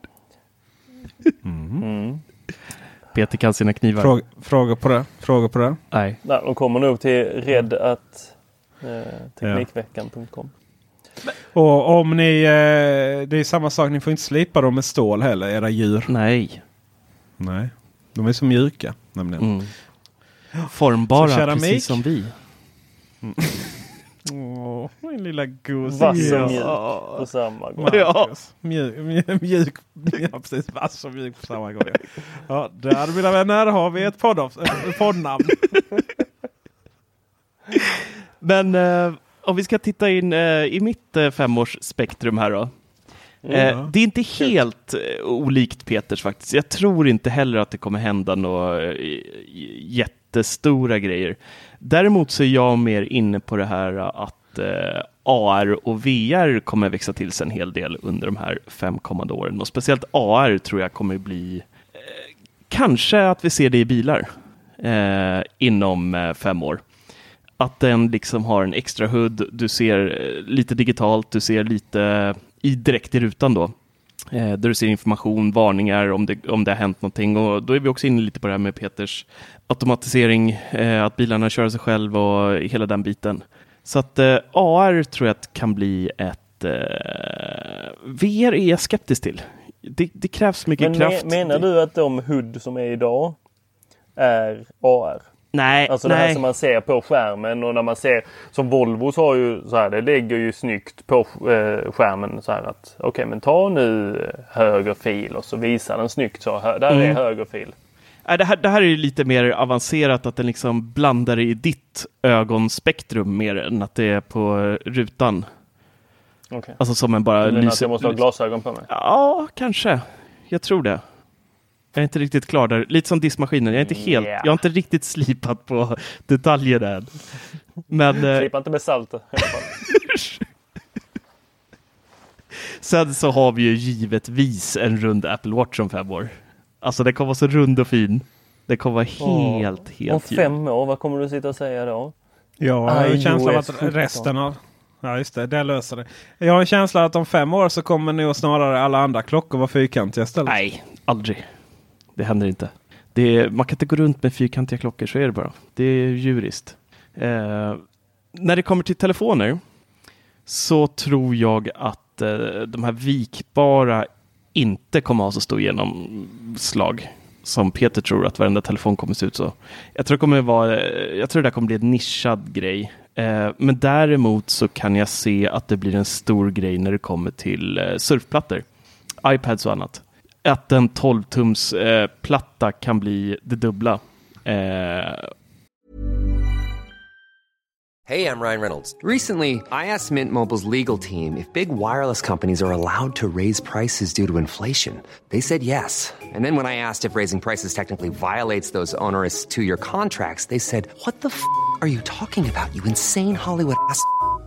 Speaker 4: Peter kan sina knivar.
Speaker 2: Fråga, fråga på det. Fråga på det.
Speaker 4: Nej.
Speaker 3: Nej, de kommer nog till att eh, Teknikveckan.com.
Speaker 2: Och om ni... Eh, det är samma sak, ni får inte slipa dem med stål heller, era djur.
Speaker 4: Nej.
Speaker 2: Nej. De är så mjuka nämligen.
Speaker 4: Mm. Formbara
Speaker 2: Så keramik?
Speaker 4: precis som vi.
Speaker 2: Åh, min lilla gos.
Speaker 3: Vass och
Speaker 2: Ja.
Speaker 3: mjuk på samma gång.
Speaker 2: Marcus. Mjuk, mjuk, mjuk. Ja, precis. Vass och mjuk på samma gång. Ja, där mina vänner har vi ett podd, ett poddnamn.
Speaker 4: Men eh, om vi ska titta in eh, i mitt eh, femårsspektrum här då. Eh, det är inte helt eh, olikt Peters faktiskt. Jag tror inte heller att det kommer hända några eh, jättestora grejer. Däremot så är jag mer inne på det här att eh, AR och VR kommer växa till sig en hel del under de här fem kommande åren. Och speciellt AR tror jag kommer bli eh, kanske att vi ser det i bilar eh, inom eh, fem år. Att den liksom har en extra HUD, du ser eh, lite digitalt, du ser lite i, direkt i rutan då. Eh, där du ser information, varningar om det, om det har hänt någonting. Och då är vi också inne lite på det här med Peters automatisering, eh, att bilarna kör sig själv och hela den biten. Så att eh, AR tror jag att kan bli ett... Eh, VR är jag skeptisk till. Det, det krävs mycket
Speaker 3: Men
Speaker 4: kraft.
Speaker 3: me- menar du att de HUD som är idag är AR?
Speaker 4: Nej,
Speaker 3: Alltså det
Speaker 4: nej.
Speaker 3: här som man ser på skärmen och när man ser som Volvos har ju så här, det lägger ju snyggt på eh, skärmen så här att okej men ta nu eh, höger fil och så visar den snyggt så här, där är
Speaker 4: Mm.
Speaker 3: höger fil.
Speaker 4: Det, här, det här är ju lite mer avancerat, att den liksom blandar det i ditt ögonspektrum mer än att det är på rutan.
Speaker 3: Okej.
Speaker 4: Alltså som en bara
Speaker 3: Du menar att
Speaker 4: lyser-
Speaker 3: jag måste ha glasögon på mig?
Speaker 4: Ja, kanske. Jag tror det. Jag är inte riktigt klar där. Lite som diskmaskinen. Jag är inte helt,
Speaker 3: Yeah.
Speaker 4: jag har inte riktigt slipat på detaljer där. Men eh,
Speaker 3: Slipa inte med salt
Speaker 4: sen så har vi ju givetvis en rund Apple Watch om fem år. Alltså den kommer vara så rund och fin. Det kommer vara helt,
Speaker 3: Om
Speaker 4: helt ljud.
Speaker 3: fem år, vad kommer du sitta och säga då?
Speaker 2: Ja, jag har ju en
Speaker 3: iOS
Speaker 2: känsla av att
Speaker 3: 17.
Speaker 2: resten av... Ja, just det. Det löser det. Jag har en känsla att om fem år så kommer nog snarare alla andra klockor vara fyrkantiga istället.
Speaker 4: Nej, aldrig. Det händer inte. Det är, man kan inte gå runt med fyrkantiga klockor, så är det bara. Det är djuriskt. Eh, när det kommer till telefoner så tror jag att eh, de här vikbara inte kommer ha så stor genomslag som Peter tror att varenda telefon kommer se ut så. Jag tror det kommer vara, eh, jag tror det där kommer bli en nischad grej. Eh, men däremot så kan jag se att det blir en stor grej när det kommer till eh, surfplattor. iPads och annat. Att en 12-tums eh, platta kan bli det dubbla. Eh,
Speaker 5: Hey, I'm Ryan Reynolds. Recently, I asked Mint Mobile's legal team if big wireless companies are allowed to raise prices due to inflation. They said yes. And then when I asked if raising prices technically violates those onerous two year contracts, they said, What the f are you talking about, you insane Hollywood ass?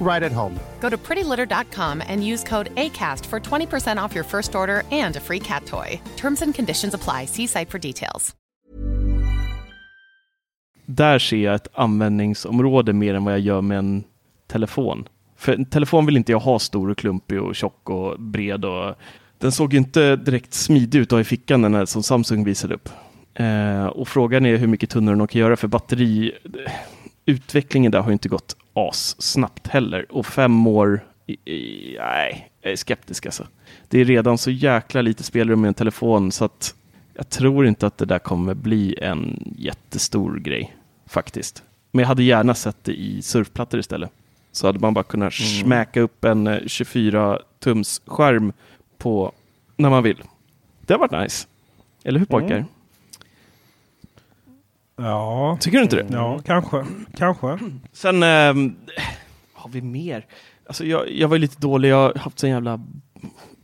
Speaker 6: right at home.
Speaker 7: Go to prettylitter.com and use code ACAST for 20% off your first order and a free cat toy. Terms and conditions apply. See site for details.
Speaker 4: Där ser jag ett användningsområde mer än vad jag gör med en telefon. För en telefon vill inte jag ha stor och klumpig och tjock och bred. Och den såg ju inte direkt smidig ut att ha i fickan den här som Samsung visade upp. Eh, och frågan är hur mycket tunnare de kan göra för batteri. Utvecklingen där har inte gått as snabbt heller och fem år. I, i, nej, jag är skeptisk alltså. Det är redan så jäkla lite spelrum med en telefon så att jag tror inte att det där kommer bli en jättestor grej faktiskt. Men jag hade gärna sett det i surfplattor istället. Så hade man bara kunnat
Speaker 3: Mm.
Speaker 4: smäka upp en 24 tums skärm på när man vill. Det har varit nice. Eller hur pojkar?
Speaker 3: Mm.
Speaker 2: Ja,
Speaker 4: Tycker du inte det?
Speaker 2: ja kanske. Kanske.
Speaker 4: Sen ehm, har vi mer. Alltså jag, jag var lite dålig. Jag har haft en jävla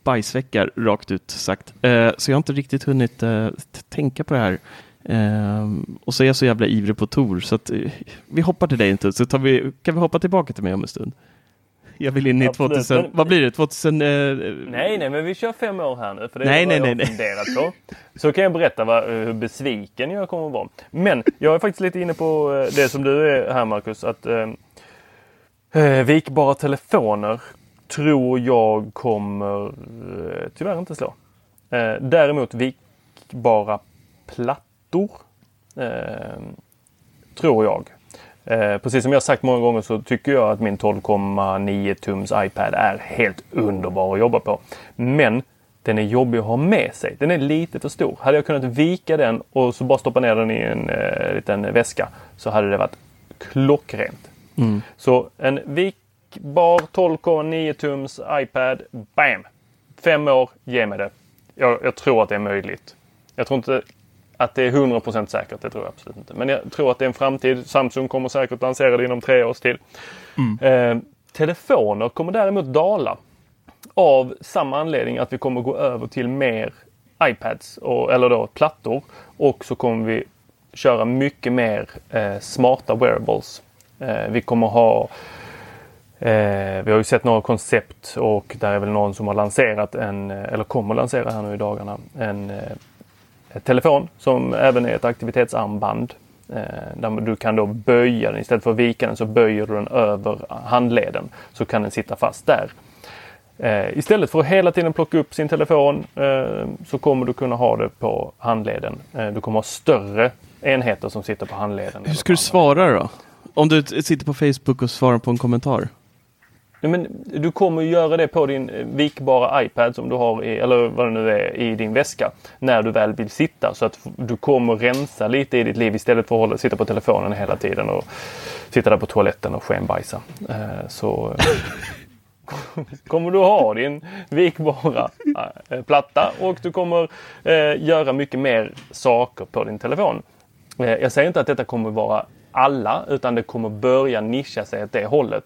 Speaker 4: bajsvecka rakt ut sagt. Eh, så jag har inte riktigt hunnit eh, tänka på det här. Ehm, och så är jag så jävla ivrig på Tor så att eh, vi hoppar till dig inte så tar vi, kan vi hoppa tillbaka till mig om en stund. Jag vill in i
Speaker 3: Absolut,
Speaker 4: 2000,
Speaker 3: men-
Speaker 4: vad blir det? 2000? Eh,
Speaker 3: Nej, nej, men vi kör fem år här nu. För det
Speaker 4: Nej,
Speaker 3: är
Speaker 4: nej,
Speaker 3: vad jag
Speaker 4: nej,
Speaker 3: har funderat på. Så kan jag berätta vad, hur besviken jag kommer att vara. Men jag är faktiskt lite inne på eh, det som du är här Marcus. Att eh, eh, vikbara telefoner tror jag kommer eh, tyvärr inte slå. Eh, däremot vikbara plattor eh, tror jag. Eh, precis som jag sagt många gånger så tycker jag att min 12,9 tums iPad är helt underbar att jobba på. Men den är jobbig att ha med sig. Den är lite för stor. Hade jag kunnat vika den och så bara stoppa ner den i en eh, liten väska så hade det varit klockrent. Så en vikbar 12,9 tums iPad. Bam! Fem år, ge mig det. Jag, jag tror att det är möjligt. Jag tror inte att det är 100% säkert, det tror jag absolut inte. Men jag tror att det är en framtid. Samsung kommer säkert lansera det inom tre års tid. Eh, telefoner kommer däremot dala. Av samma anledning att vi kommer gå över till mer iPads, och, eller då plattor. Och så kommer vi köra mycket mer eh, smarta wearables. Eh, vi kommer ha Eh, vi har ju sett några koncept och där är väl någon som har lanserat en, eh, eller kommer lansera här nu i dagarna, en, eh, en telefon som även är ett aktivitetsarmband. Eh, där du kan då böja den, istället för att vika den så böjer du den över handleden så kan den sitta fast där. Eh, istället för att hela tiden plocka upp sin telefon eh, så kommer du kunna ha det på handleden. Du kommer ha större enheter som sitter på handleden.
Speaker 4: hur ska du svara då? Om du sitter på Facebook och svarar på en kommentar?
Speaker 3: Nej, men du kommer göra det på din eh, vikbara iPad som du har i, eller vad det nu är, i din väska. När du väl vill sitta. Så att du kommer rensa lite i ditt liv istället för att hålla, sitta på telefonen hela tiden och sitta där på toaletten och skenbajsa. Eh, så kommer du ha din vikbara eh, platta och du kommer göra mycket mer saker på din telefon. Jag säger inte att detta kommer vara alla utan det kommer börja nischa sig åt det hållet.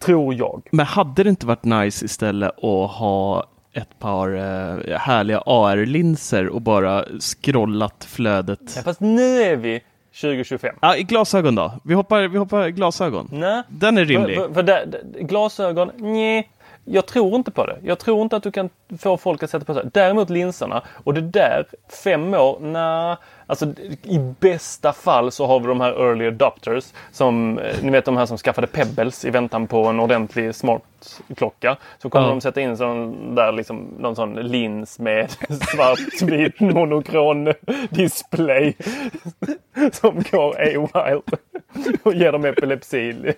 Speaker 3: Tror jag.
Speaker 4: Men hade det inte varit nice istället att ha ett par eh, härliga AR-linser och bara scrollat flödet?
Speaker 3: Ja, fast nu är vi 2025.
Speaker 4: Ja, i glasögon då? Vi hoppar, vi hoppar glasögon.
Speaker 3: Nej.
Speaker 4: Den är rimlig.
Speaker 3: För, för, för där, glasögon, nej. Jag tror inte på det. Jag tror inte att du kan få folk att sätta på sig. Däremot linserna. Och det där, fem år, nej. Alltså i bästa fall så har vi de här early adopters. Som, eh, ni vet de här som skaffade Pebbles i väntan på en ordentlig smart klocka. Så kommer
Speaker 4: Ja.
Speaker 3: de sätta in sån där liksom, någon sån lins med svartvit monokron display. Som går A-wild. Och ger dem epilepsi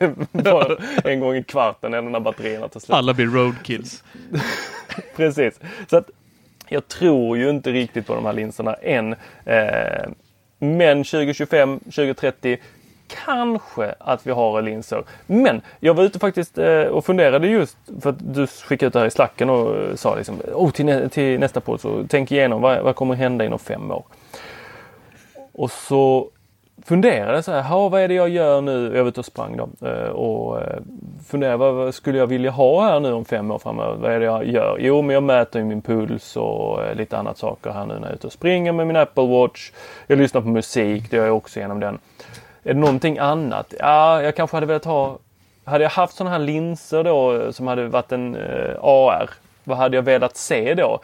Speaker 3: en gång i kvarten eller när batterierna tar slut.
Speaker 4: Alla blir roadkills.
Speaker 3: Precis. Så att jag tror ju inte riktigt på de här linserna än. Eh, men 2025, 2030 kanske att vi har linser. Men jag var ute faktiskt eh, och funderade just för att du skickade ut det här i slacken och eh, sa liksom oh, till, nä till nästa podd så tänk igenom vad, vad kommer hända inom fem år. Och så funderade så här, "Ha, vad är det jag gör nu? Jag var ute och sprang då eh, och eh, funderade vad, skulle jag vilja ha här nu om fem år framöver? Vad är det jag gör? Jo, men jag mäter ju min puls och eh, lite annat saker här nu när jag är ute och springer med min Apple Watch. Jag lyssnar på musik, det gör jag också genom den. Är det någonting annat? Ja, jag kanske hade velat ha hade jag haft sådana här linser då som hade varit en eh, AR, vad hade jag velat se då?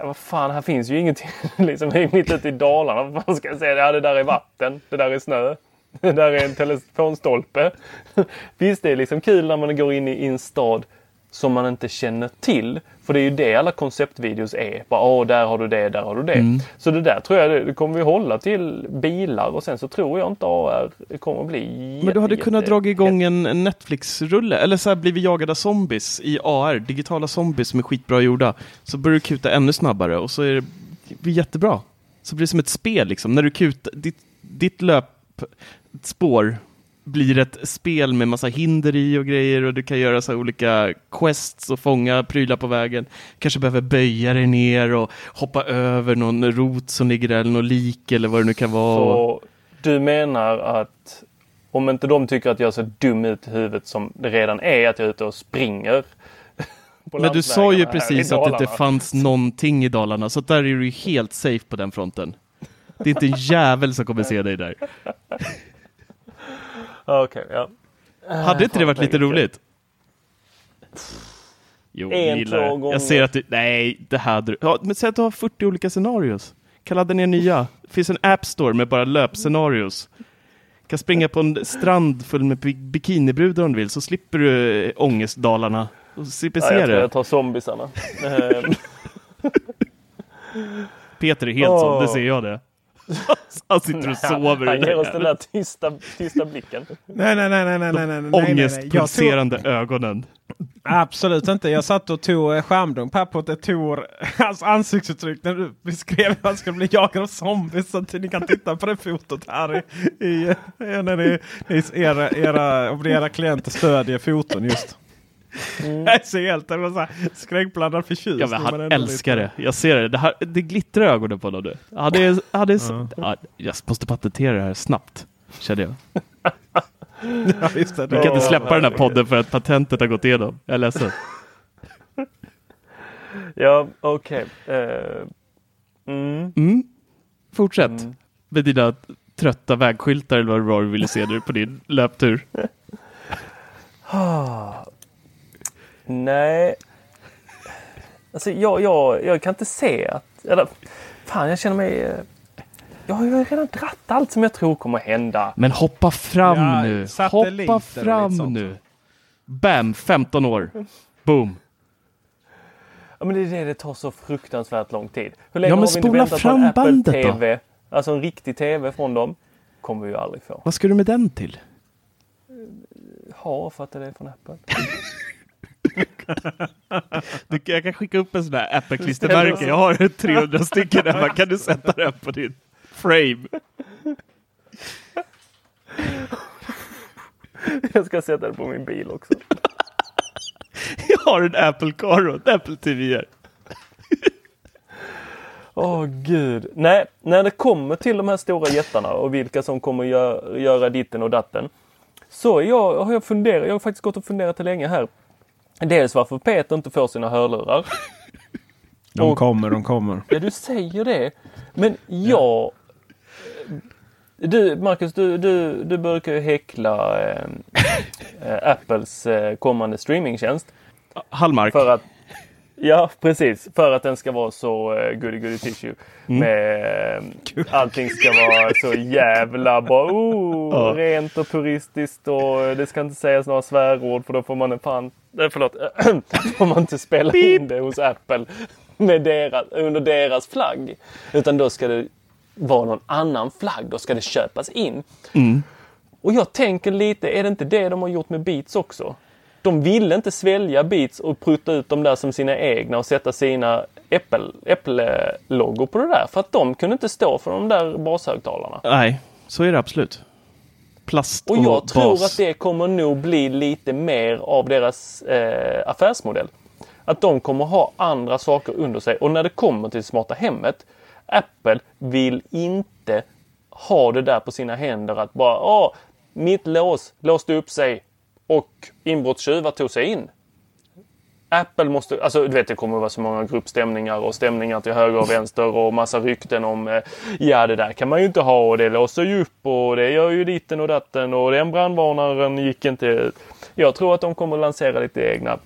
Speaker 3: Ja, vad fan, här finns ju ingenting liksom mitt ute i Dalarna. Vad fan ska jag säga? Ja, det där är vatten, det där är snö. Det där är en telefonstolpe. Visst, det är liksom kul när man går in i en stad som man inte känner till. För det är ju det alla konceptvideos är. Bara, Åh, där har du det, där har du det.
Speaker 4: Mm.
Speaker 3: Så det där tror jag det, kommer vi hålla till bilar och sen så tror jag inte AR kommer bli
Speaker 4: Men du hade
Speaker 3: jätte-
Speaker 4: kunnat
Speaker 3: jätte-
Speaker 4: dra igång en Netflix-rulle, eller så här blir vi jagade av zombies i AR, digitala zombies som är skitbra gjorda. Så börjar du kuta ännu snabbare och så är det jättebra. Så blir det som ett spel liksom, när du kutar, ditt, ditt löpspår blir ett spel med massa hinder i och grejer och du kan göra så olika quests och fånga prylar på vägen. Kanske behöver böja dig ner och hoppa över någon rot som ligger där eller någon lik eller vad det nu kan vara.
Speaker 3: Så du menar att om inte de tycker att jag ser dum ut i huvudet som det redan är, att jag är ute och springer.
Speaker 4: Men du sa ju precis att det inte fanns någonting i Dalarna, så där är du helt safe på den fronten. Det är inte en jävel som kommer se dig där.
Speaker 3: Okej, ja.
Speaker 4: Hade inte det varit lite roligt? Jo,
Speaker 3: En,
Speaker 4: gillar
Speaker 3: två gånger.
Speaker 4: Jag ser att du, nej, det hade du. Ja, men säg att du har 40 olika scenarios. Kan ladda ner nya. Det finns en app store med bara löpscenarios. Kan springa på en strand full med bi- bikinibrudar om du vill, så slipper du äh, ångestdalarna. Och slipper
Speaker 3: Ja,
Speaker 4: se
Speaker 3: jag
Speaker 4: det.
Speaker 3: jag tar zombisarna. Ehm,
Speaker 4: Peter är helt
Speaker 3: Åh.
Speaker 4: sån, det ser jag det. Han sitter och sover.
Speaker 3: Han ger oss den där tysta, tysta blicken.
Speaker 2: Nej, nej, nej, nej, nej, nej, nej, nej, Ångestpulserande tog...
Speaker 4: ögonen.
Speaker 2: Absolut inte. Jag satt och tog eh, skärmdump här på Tor, hans ansiktsuttryck när du beskrev hur han skulle bli jagad av zombies. Så att ni kan titta på det fotot här i, i, eh, när ni, era, era, om era klienter stödjer foton just. Jag är så helt så skräckblandad förtjusning.
Speaker 4: Ja, men han älskar
Speaker 2: lite-
Speaker 4: det. Jag ser det. Det, här, det glittrar i ögonen på honom nu. Det är, det är så, ja, jag måste patentera det här snabbt, kände jag.
Speaker 2: Ja, visst
Speaker 4: Vi kan inte släppa den här podden för att patentet har gått igenom. Jag är ledsen.
Speaker 3: Ja, okej. Eh, mm.
Speaker 4: Mm. Fortsätt
Speaker 3: Mm.
Speaker 4: med dina trötta vägskyltar eller vad det var du ville se nu på din löptur.
Speaker 3: Nej. Alltså jag, jag, jag kan inte se att... Eller, fan, jag känner mig... eh, Jag har ju redan dratt allt som jag tror kommer hända.
Speaker 4: Men hoppa fram
Speaker 2: Ja,
Speaker 4: nu. Hoppa fram nu. Bam, 15 år. Boom.
Speaker 3: Ja, men det är det det tar så fruktansvärt lång tid. Hur länge
Speaker 4: Ja, men
Speaker 3: har vi inte
Speaker 4: spola
Speaker 3: väntat på en
Speaker 4: fram
Speaker 3: Apple
Speaker 4: bandet då.
Speaker 3: TV? Alltså en riktig TV från dem. Kommer vi ju aldrig få.
Speaker 4: Vad ska du med den till?
Speaker 3: Ha för att det är från Apple.
Speaker 4: Du, jag kan skicka upp en sån där Apple-klistermärke. Jag har 300 stycken där. Kan du sätta den på din frame?
Speaker 3: Jag ska sätta det på min bil också.
Speaker 4: Jag har en Apple Car och en Apple TV här.
Speaker 3: Åh gud. Nej, när det kommer till de här stora jättarna och vilka som kommer gö- göra ditten och datten. Så jag, har jag funderat, jag har faktiskt gått och funderat länge här. Dels varför Peter inte får sina hörlurar.
Speaker 2: De
Speaker 3: Och-
Speaker 2: kommer, de kommer.
Speaker 3: Ja, du säger det. Men jag... Du, Marcus, du, du, du brukar ju häckla eh, eh, Apples eh, kommande streamingtjänst.
Speaker 4: Hallmark.
Speaker 3: För att, ja, precis. För att den ska vara så uh, goody goody tissue. Med, eh, allting ska vara så jävla bara oh,
Speaker 4: Ja.
Speaker 3: rent och puristiskt och eh, det ska inte sägas några svärord för då får man en fan, eh, förlåt, får man inte spela in det hos Apple med deras, under deras flagg. Utan då ska det vara någon annan flagg, då ska det köpas in. Och jag tänker lite, är det inte det de har gjort med Beats också? De ville inte svälja Beats och prutta ut dem där som sina egna och sätta sina Apple- Apple-loggor på det där. För att de kunde inte stå för de där bashögtalarna.
Speaker 4: Nej, så är det absolut. Plast och,
Speaker 3: Och jag tror
Speaker 4: bas.
Speaker 3: att det kommer nog bli lite mer av deras eh, affärsmodell. Att de kommer ha andra saker under sig. Och när det kommer till smarta hemmet, Apple vill inte ha det där på sina händer att bara, åh, mitt lås låste upp sig och inbrottstjuvar tog sig in. Apple måste, alltså du vet det kommer att vara så många gruppstämningar och stämningar till höger och vänster och massa rykten om eh, ja det där kan man ju inte ha och det låser ju upp och det gör ju ditten och datten och den brandvarnaren gick inte. Jag tror att de kommer att lansera lite egna,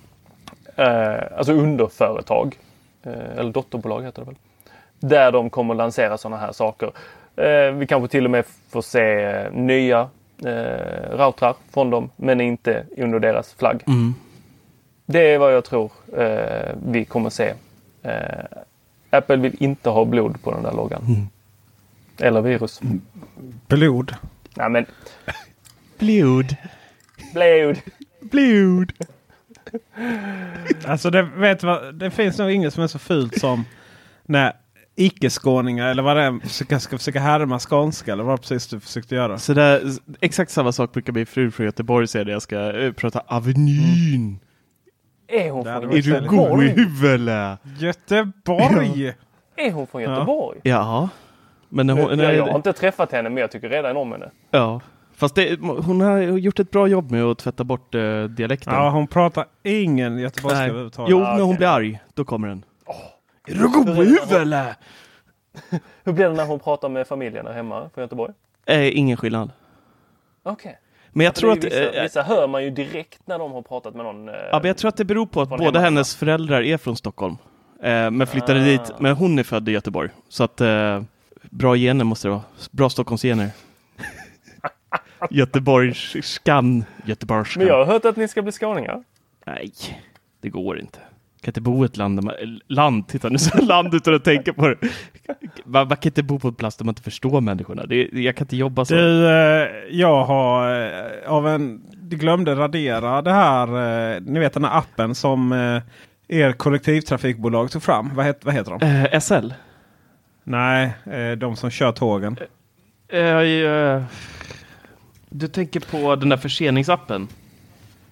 Speaker 3: eh, alltså underföretag. Eh, eller dotterbolag heter det väl. Där de kommer att lansera sådana här saker. Eh, vi kanske till och med får se eh, nya eh, routrar från dem men inte under deras flagg. Det är vad jag tror eh, vi kommer se. Eh, Apple vill inte ha blod på den där loggan. Eller virus.
Speaker 2: Blod.
Speaker 3: Nej men
Speaker 4: Blod.
Speaker 3: blod.
Speaker 4: Blod.
Speaker 2: Alltså det, vet vad, det finns nog inget som är så fult som när icke-skåningar eller vad det är ska, ska försöka härma skånska eller vad precis du försökte göra.
Speaker 4: Så där, exakt samma sak brukar min fru från Göteborg säga när jag ska eh, prata Avenyn.
Speaker 3: Är hon från
Speaker 2: varit
Speaker 4: Är du god i
Speaker 3: Göteborg?
Speaker 4: huvudet?
Speaker 2: Göteborg!
Speaker 3: Är hon från Göteborg?
Speaker 4: Ja. Men när hon,
Speaker 3: jag,
Speaker 4: när,
Speaker 3: jag har inte träffat henne men jag tycker redan om henne.
Speaker 4: ja. Fast det, hon har gjort ett bra jobb med att tvätta bort eh, dialekten.
Speaker 2: Ja, hon pratar ingen göteborgska överhuvudtaget.
Speaker 4: Jo,
Speaker 3: Ah,
Speaker 4: när hon blir arg, då kommer den. Är du god i huvudet eller?
Speaker 3: Hur blir det när hon pratar med familjen där hemma från Göteborg?
Speaker 4: Eh, ingen skillnad.
Speaker 3: Okej.
Speaker 4: Men jag tror att,
Speaker 3: vissa,
Speaker 4: eh,
Speaker 3: vissa hör man ju direkt när de har pratat med någon. eh,
Speaker 4: ja, men jag tror att det beror på att båda hennes föräldrar är från Stockholm. Eh, men flyttade
Speaker 3: Ah.
Speaker 4: dit, men hon är född i Göteborg. Så att eh, bra gener måste det vara. Bra Stockholmsgener. Göteborgskan. Göteborgskan.
Speaker 3: Men jag har hört att ni ska bli skåningar.
Speaker 4: Nej, det går inte. Kan inte bo i ett land man, land, titta nu jag land utan att tänka på det. Man, man kan inte bo på en plats där man inte förstår människorna. Det, jag kan inte jobba så.
Speaker 2: Du, eh, jag har eh, av en... Glömde radera det här. Eh, ni vet den här appen som er kollektivtrafikbolag tog fram. Vad, het, vad heter de?
Speaker 4: Eh, SL?
Speaker 2: Nej, de som kör tågen.
Speaker 4: Eh, eh, du tänker på den där förseningsappen?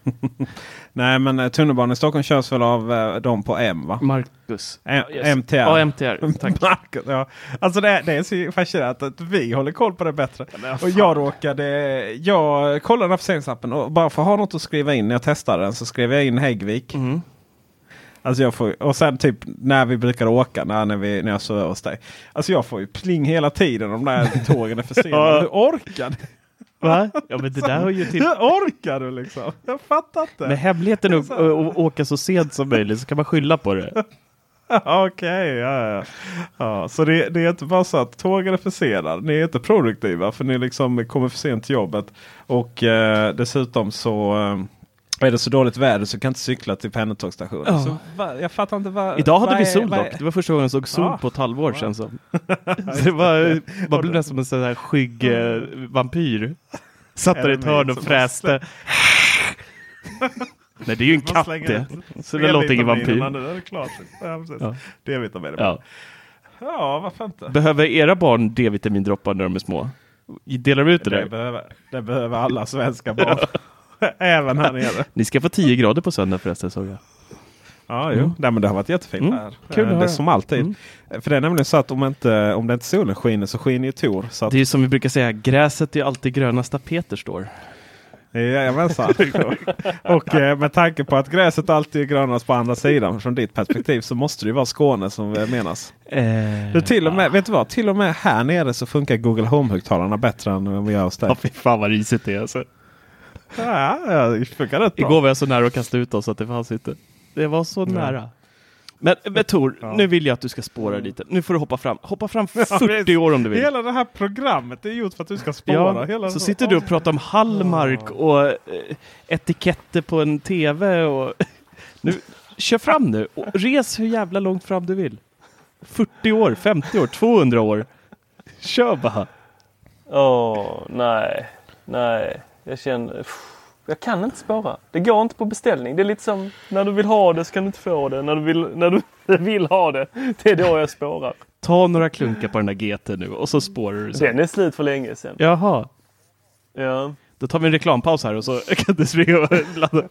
Speaker 2: Nej, men eh, tunnelbanan i Stockholm körs väl av eh, de på M va?
Speaker 4: Marcus?
Speaker 2: M-
Speaker 4: Yes.
Speaker 2: MTR.
Speaker 4: Ja, MTR. Tack.
Speaker 2: Marcus, ja. Alltså det, det är så fascinerande att vi håller koll på det bättre.
Speaker 4: men
Speaker 2: och jag råkade... Jag kollade den här försäljningsappen och bara för att ha något att skriva in när jag testade den så skrev jag in Häggvik.
Speaker 4: Mm.
Speaker 2: Alltså jag får, och sen typ när vi brukar åka, när, när, vi, när jag sover hos dig. Alltså jag får ju pling hela tiden om de där tågen är försenade. Hur orkar?
Speaker 4: Va? Ja, men det där har ju till...
Speaker 2: Hur orkar du liksom? Jag fattar inte.
Speaker 4: Men hemligheten att att åka så sent som möjligt så kan man skylla på det.
Speaker 2: Okej, ja, ja. ja. Så det, det är inte bara så att tågen är försenade. Ni är inte produktiva för ni liksom kommer för sent till jobbet. Och eh, dessutom så eh, är det så dåligt väder så kan inte cykla till pendeltågsstationen.
Speaker 4: Ja.
Speaker 2: Så va, Jag fattar inte vad...
Speaker 4: Idag hade vi
Speaker 2: är-
Speaker 4: sol
Speaker 2: är-
Speaker 4: dock. Det var första gången jag såg sol
Speaker 2: Ja.
Speaker 4: på ett halvår känns som. Så det var, man blev nästan som en sån här skygg eh, vampyr. Satt där i ett
Speaker 2: Är
Speaker 4: hörn och fräste. Nej, det är ju en katt det. Så det låter ingen vampyr.
Speaker 2: Är det klart. Ja.
Speaker 4: Ja. Ja.
Speaker 2: ja, varför inte?
Speaker 4: Behöver era barn D-vitamindroppar när de är små? Delar vi ut det
Speaker 2: Det
Speaker 4: där?
Speaker 2: behöver, det behöver alla svenska barn. Även här nere.
Speaker 4: Ni ska få 10 grader på söndag förresten såg jag.
Speaker 2: Ja, jo.
Speaker 4: Mm.
Speaker 2: Nej, men det har varit jättefint
Speaker 4: Mm.
Speaker 2: här.
Speaker 4: Kul
Speaker 2: Eh, det är som alltid.
Speaker 4: Mm.
Speaker 2: För det är nämligen så att om inte, om det inte solen skiner så skiner ju Tor. Att,
Speaker 4: Det är som vi brukar säga, gräset är alltid grönast där Peter står.
Speaker 2: Jajamensan. och eh, med tanke på att gräset alltid är grönast på andra sidan från ditt perspektiv så måste det ju vara Skåne som menas.
Speaker 4: Eh,
Speaker 2: Du, till och med, vet du vad? Till och med här nere så funkar Google Home-högtalarna bättre än vad vi gör hos dig.
Speaker 4: Ja, fy fan vad risigt det är alltså.
Speaker 2: Ja, ja, det funkar rätt bra.
Speaker 4: Igår var jag så nära att kasta ut oss att det fanns inte. Det var så nära. Men, men Tor,
Speaker 2: Ja.
Speaker 4: nu vill jag att du ska spåra lite. Nu får du hoppa fram. Hoppa fram
Speaker 2: Ja,
Speaker 4: 40
Speaker 2: men
Speaker 4: år om du vill.
Speaker 2: Hela det här programmet är gjort för att du ska spåra.
Speaker 4: Ja,
Speaker 2: Hela
Speaker 4: så sitter du och pratar om Hallmark och eh, etiketter på en TV och... Nu, kör fram nu och res hur jävla långt fram du vill. 40 år, 50 år, 200 år. Kör bara.
Speaker 3: Åh, nej. Nej. Jag känner... Uff, Jag kan inte spara. Det går inte på beställning. Det är lite som när du vill ha det så kan du inte få det. När du vill, när du vill ha det, det är då jag spårar.
Speaker 4: Ta några klunkar på den där GT nu och så spårar du. sen.
Speaker 3: Den är slut för länge sedan.
Speaker 4: Jaha,
Speaker 3: Ja.
Speaker 4: då tar vi en reklampaus här och så kan du springa och ladda.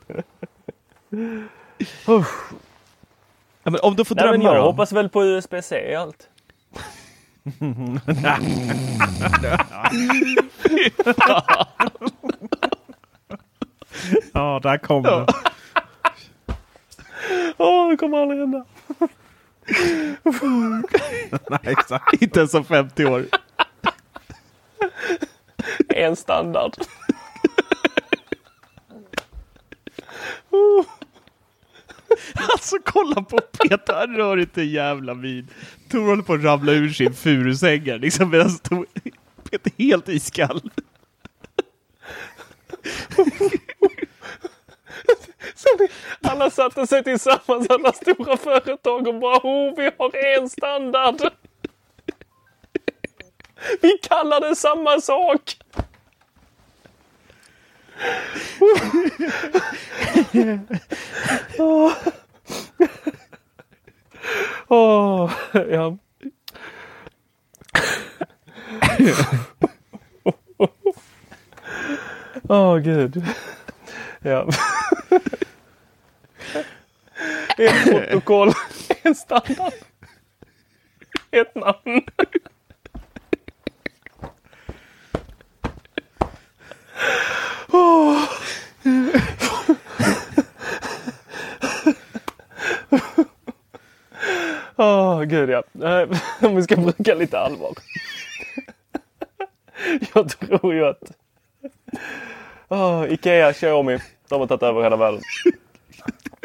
Speaker 4: Ja, men om du får
Speaker 3: Nej, men jag
Speaker 4: då?
Speaker 3: hoppas väl på USB-C allt.
Speaker 2: Ja, där kommer det.
Speaker 3: Åh, det kommer aldrig hända.
Speaker 2: Nej.
Speaker 4: Inte ens om 50 år.
Speaker 3: En standard.
Speaker 4: Alltså kolla på Peter, han rör inte en jävla min. Tor håller på att ramla ur sin furusäng här, liksom medan Peter är helt iskall.
Speaker 3: Alla satte sig tillsammans, alla stora företag och bara oh, vi har en standard. Vi kallar det samma sak. oh. oh. ja. Åh gud. Ja. Ett protokoll, en standard, ett namn. Åh. oh, gud ja. Eh, om vi ska bruka lite allvar. Jag tror ju att Åh, Ikea, Xiaomi, de har tagit över hela världen.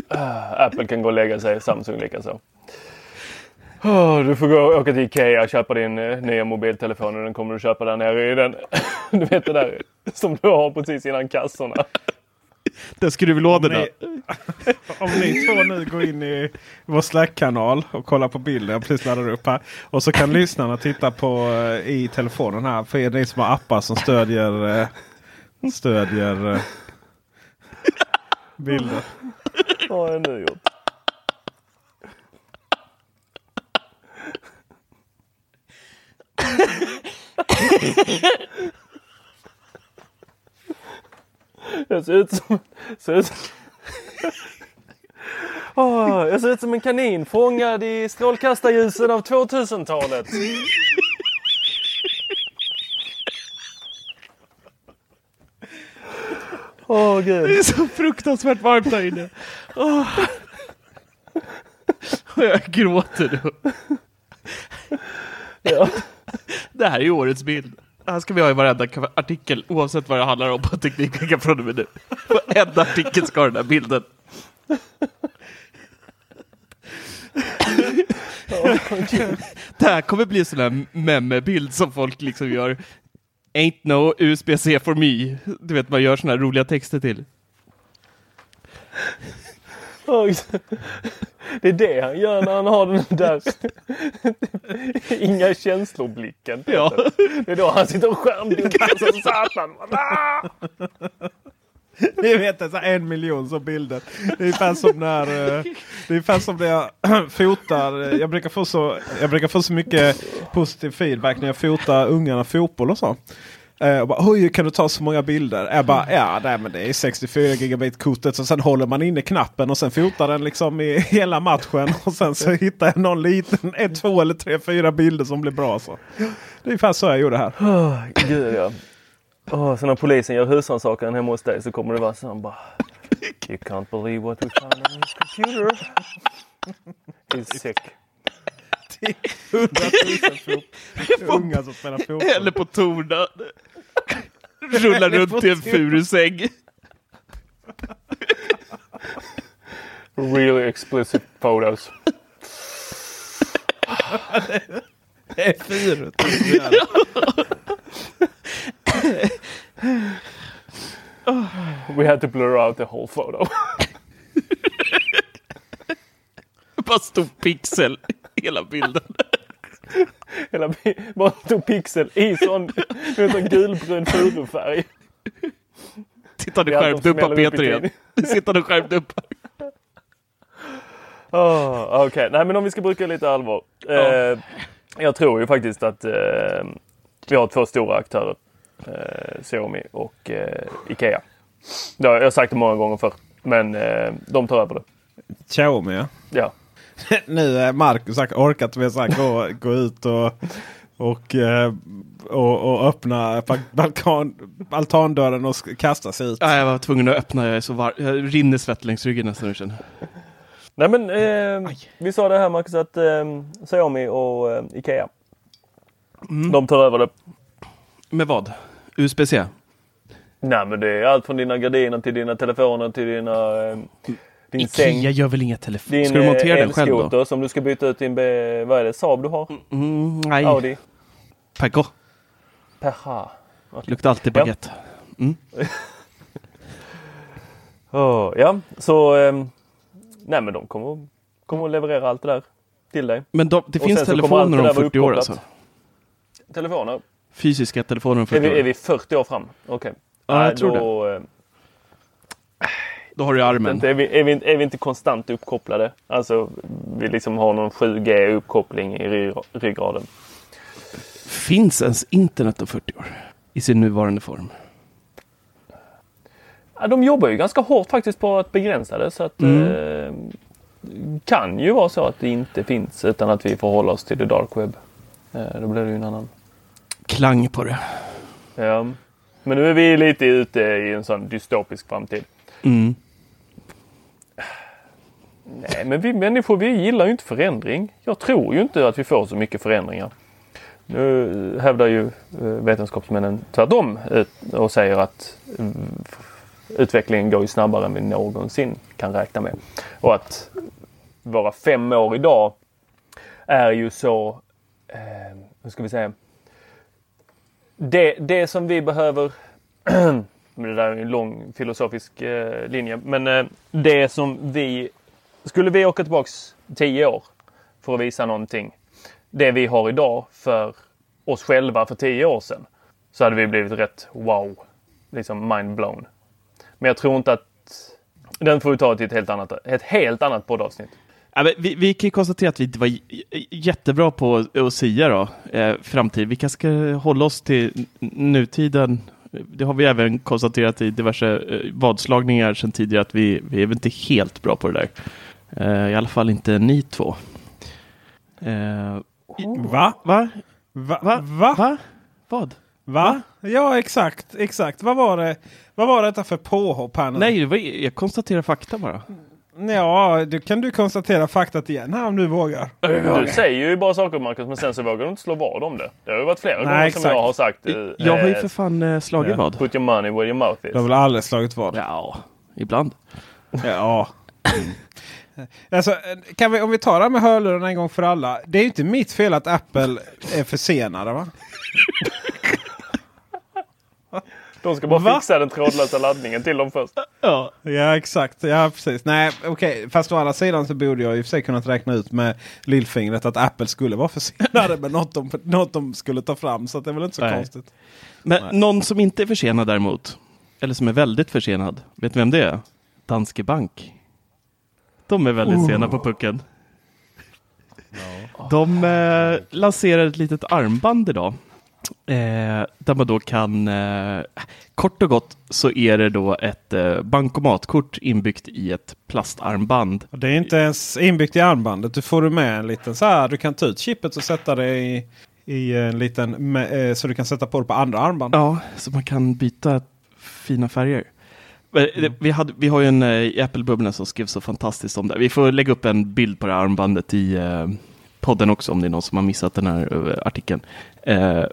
Speaker 3: Ah, Apple kan gå och lägga sig, Samsung likaså. Oh, du får gå och åka till Ikea och köpa din eh, nya mobiltelefon och den kommer du köpa där nere i den. Du vet det där som du har precis innan kassorna.
Speaker 4: Den skruvlådorna.
Speaker 2: Ni, om ni två nu går in i vår Slack-kanal och kollar på bilden jag precis laddar upp här. Och så kan lyssnarna titta på eh, i telefonen här. För er ni som har appar som stödjer, eh, stödjer eh, bilden.
Speaker 3: Vad har jag nu gjort? Jag ser ut som... Ser ut som oh, jag ser ut som en kanin fångad i strålkastarljusen av 2000-talet. Åh gud.
Speaker 4: Det är så fruktansvärt varmt här inne. Åh. Och jag gråter nu.
Speaker 3: Ja.
Speaker 4: Det här är ju årets bild. Det här ska vi ha i varenda artikel oavsett vad det handlar om på Teknikveckan från och med nu. En artikel ska ha den här bilden. Det här kommer bli en sån här meme-bild som folk liksom gör. Ain't no USB-C for me. Du vet, man gör såna här roliga texter till.
Speaker 3: Det är det han gör när han har den där inga känslor-blicken.
Speaker 4: Ja.
Speaker 3: Det är då han sitter och skärmdunkar som satan.
Speaker 2: Ni vet så en miljon som bilder. Det är ungefär som när eh, det är ungefär som när jag fotar. Eh, jag brukar, få så, jag brukar få så mycket positiv feedback när jag fotar ungarna fotboll och så. Eh, och bara, Oj, kan du ta så många bilder? Jag bara, ja nej, men det är 64 gigabit kortet. Och sen håller man inne knappen och sen fotar den liksom i hela matchen. Och sen så hittar jag någon liten, ett, två eller tre, fyra bilder som blir bra. Så. Det är ungefär så jag gjorde här.
Speaker 3: Oh, gud ja. Oh, så när polisen gör husrannsakan hemma hos dig så kommer det vara så han bara You can't believe what we found on his computer. He's sick.
Speaker 2: 100 000 fot- unga som spelar fotboll.
Speaker 4: Eller på torna. Rullar runt i en furusäng.
Speaker 3: Really explicit photos.
Speaker 2: Det är fyra.
Speaker 3: We had to blur out the whole photo.
Speaker 4: Bara stor pixel hela bilden.
Speaker 3: Hela, bara stor pixel i sån, sån gulbrun furufärg.
Speaker 4: Titta nu
Speaker 3: Det är
Speaker 4: skärmt
Speaker 3: allt de
Speaker 4: upp av Peter igen. Sitter nu skärmt upp.
Speaker 3: Oh, Okej, nej men om vi ska bruka lite allvar. Eh, jag tror ju faktiskt att eh, vi har två stora aktörer. Eh, Xiaomi och eh, Ikea. Det har jag har sagt det många gånger förr. Men eh, de tar över det.
Speaker 2: Xiaomi ja.
Speaker 3: Ja.
Speaker 2: nu är Marcus orkat med här, gå, gå ut och, och, eh, och, och öppna balkan, altandörren och kasta sig ut.
Speaker 4: Ja, jag var tvungen att öppna. Jag är så var... Jag rinner svett längs ryggen nästan. nu känner jag.
Speaker 3: Nej men eh, vi sa det här Marcus att eh, Xiaomi och eh, Ikea. De tar över det.
Speaker 4: Med vad? USB-C?
Speaker 3: Nej men det är allt från dina gardiner till dina telefoner till dina eh, din säng.
Speaker 4: Ikea gör väl inga telefoner? Ska du montera
Speaker 3: eh,
Speaker 4: den själv då?
Speaker 3: som du ska byta ut din, vad är det, Saab du har?
Speaker 4: Mm, nej,
Speaker 3: Audi?
Speaker 4: Paco.
Speaker 3: Perha.
Speaker 4: Luktar alltid
Speaker 3: Ja.
Speaker 4: baguette. Mm.
Speaker 3: Åh, ja, så ehm, nej men de kommer, kommer att leverera allt det där till dig.
Speaker 4: Men de, det
Speaker 3: Och
Speaker 4: finns telefoner om
Speaker 3: där vara
Speaker 4: 40 år alltså?
Speaker 3: Telefoner?
Speaker 4: Fysiska telefoner om
Speaker 3: Är
Speaker 4: 40
Speaker 3: vi, är vi 40 år fram? Okej.
Speaker 4: Ja, jag
Speaker 3: Nej,
Speaker 4: tror
Speaker 3: då, eh,
Speaker 4: Då har du armen.
Speaker 3: Inte, är, vi, är, vi, är vi inte konstant uppkopplade? Alltså vi liksom har någon 7G uppkoppling i ry, ryggraden.
Speaker 4: Finns ens internet om 40 år? I sin nuvarande form?
Speaker 3: Ja, de jobbar ju ganska hårt faktiskt på att begränsa det så att
Speaker 4: Mm.
Speaker 3: eh, kan ju vara så att det inte finns utan att vi får hålla oss till the dark web. Eh, då blir det ju en annan.
Speaker 4: Klang på det.
Speaker 3: Ja. Men nu är vi lite ute i en sån dystopisk framtid.
Speaker 4: Mm.
Speaker 3: Nej, men vi människor vi gillar ju inte förändring. Jag tror ju inte att vi får så mycket förändringar. Nu hävdar ju eh, vetenskapsmännen tvärtom och säger att mm, utvecklingen går ju snabbare än vi någonsin kan räkna med. Och att våra fem år idag är ju så, eh, hur ska vi säga, det, det som vi behöver det där är en lång filosofisk eh, linje. Men eh, det som vi... Skulle vi åka tillbaks tio år för att visa någonting. Det vi har idag för oss själva för tio år sedan. Så hade vi blivit rätt wow. Liksom mind blown. Men jag tror inte att... Den får vi ta till ett helt annat, ett helt annat poddavsnitt.
Speaker 4: Ja, men vi, vi kan ju konstatera att vi inte var jättebra på att- sia då, eh, framtid. Vi kanske ska hålla oss till nutiden. Det har vi även konstaterat i diverse eh, vadslagningar sedan tidigare att vi, vi är väl inte helt bra på det där. Eh, I alla fall inte ni två. Eh,
Speaker 2: Va?
Speaker 4: va?
Speaker 2: Va?
Speaker 4: Va?
Speaker 2: Va?
Speaker 4: Va? Vad?
Speaker 2: Va? Ja, exakt. Exakt. Vad var det, vad var detta för påhopp här nu?
Speaker 4: Nej, var, jag konstaterar fakta bara.
Speaker 2: Ja, då kan du konstatera faktat igen här om du vågar.
Speaker 3: Du säger ju bara saker Marcus, men sen så vågar du inte slå vad om det. Det har ju varit flera
Speaker 2: Nej,
Speaker 3: gånger som
Speaker 2: exakt.
Speaker 3: jag har sagt. eh,
Speaker 4: Jag har ju
Speaker 3: eh,
Speaker 4: för fan eh, slagit
Speaker 2: Ja.
Speaker 4: vad.
Speaker 3: Put your money where your mouth is.
Speaker 2: Du har väl aldrig slagit vad?
Speaker 4: Ja, ibland.
Speaker 2: Ja. Alltså, kan vi, om vi tar det här med hörlurarna en gång för alla. Det är ju inte mitt fel att Apple är försenade va?
Speaker 3: De ska bara
Speaker 2: Va?
Speaker 3: fixa den trådlösa laddningen till dem först.
Speaker 4: Ja.
Speaker 2: Ja exakt, ja precis. Nej okej, fast å andra sidan så borde jag i och för sig kunnat räkna ut med lillfingret att Apple skulle vara försenade med något de, något de skulle ta fram. Så att det är väl inte så
Speaker 4: Nej.
Speaker 2: konstigt.
Speaker 4: Men
Speaker 2: Nej.
Speaker 4: någon som inte är försenad däremot, eller som är väldigt försenad, vet du vem det är? Danske Bank. De är väldigt sena på pucken. De eh, lanserade ett litet armband idag. Eh, där man då kan, eh, kort och gott så är det då ett eh, bankomatkort inbyggt i ett plastarmband.
Speaker 2: Det är inte ens inbyggt i armbandet. Du får du med en liten så här. Du kan ta ut chippet och sätta det i, i en liten med, eh, så du kan sätta på det på andra armband.
Speaker 4: Ja, så man kan byta fina färger. Men det- Vi, hade, vi har ju en eh, i Apple-bubblan som skrev så fantastiskt om det. Vi får lägga upp en bild på det armbandet i eh, podden också om det är någon som har missat den här eh, artikeln. Eh,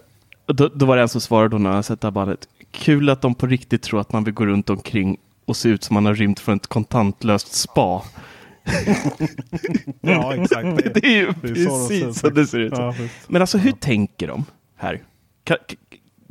Speaker 4: då, då var det en som svarade då när han sett det här bandet. Kul att de på riktigt tror att man vill gå runt omkring och se ut som man har rymt från ett kontantlöst spa.
Speaker 2: Ja exakt.
Speaker 4: Det är ju
Speaker 2: det är
Speaker 4: precis så det ser ut.
Speaker 2: Ja.
Speaker 4: Men alltså hur tänker de här? Ka, k-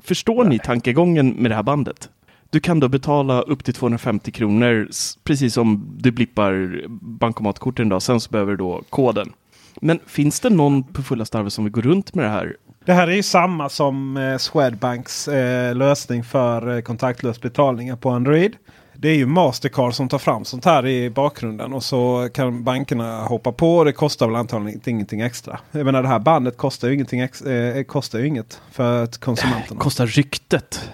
Speaker 4: förstår ni tankegången med det här bandet? Du kan då betala upp till 250 kronor, precis som du blippar bankomatkorten då, sen så behöver du då koden. Men finns det någon på fullaste allvar som vill gå runt med det här?
Speaker 2: Det här är ju samma som eh, Swedbanks eh, lösning för eh, kontaktlös betalningar på Android. Det är ju Mastercard som tar fram sånt här i bakgrunden och så kan bankerna hoppa på och det kostar väl antagligen ingenting extra. Jag menar det här bandet kostar ju, ingenting ex, eh, kostar ju inget för konsumenterna.
Speaker 4: Kostar ryktet?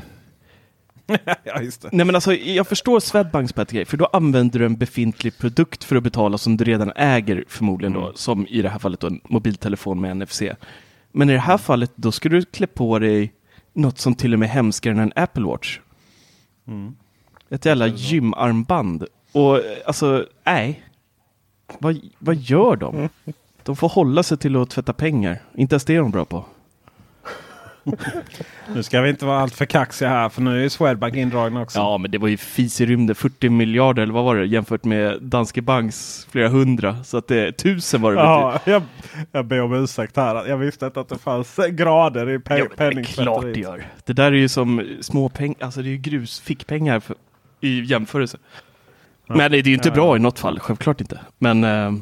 Speaker 2: ja, just det.
Speaker 4: Nej men alltså jag förstår Swedbanks grej, för då använder du en befintlig produkt för att betala som du redan äger förmodligen då, som i det här fallet då en mobiltelefon med NFC. Men i det här fallet då ska du klä på dig något som till och med är hemskare än en Apple Watch. Ett jävla gymarmband. Och alltså, nej. Vad, vad gör de? De får hålla sig till att tvätta pengar. Inte ens det är de bra på.
Speaker 2: Nu ska vi inte vara allt för kaxiga här för nu är ju Swedbank indragna också.
Speaker 4: Ja, men det var ju fis i rymden. 40 miljarder eller vad var det jämfört med Danske Banks flera hundra. Så att det är tusen var det.
Speaker 2: Ja, jag, jag ber om ursäkt här. Jag visste inte att det fanns grader i pe-
Speaker 4: Ja, är klart det gör. Det där är ju som små pengar. Alltså det är ju grus, fickpengar för, i jämförelse. Men det är ju inte
Speaker 2: Ja.
Speaker 4: bra i något fall. Självklart inte. Men eh,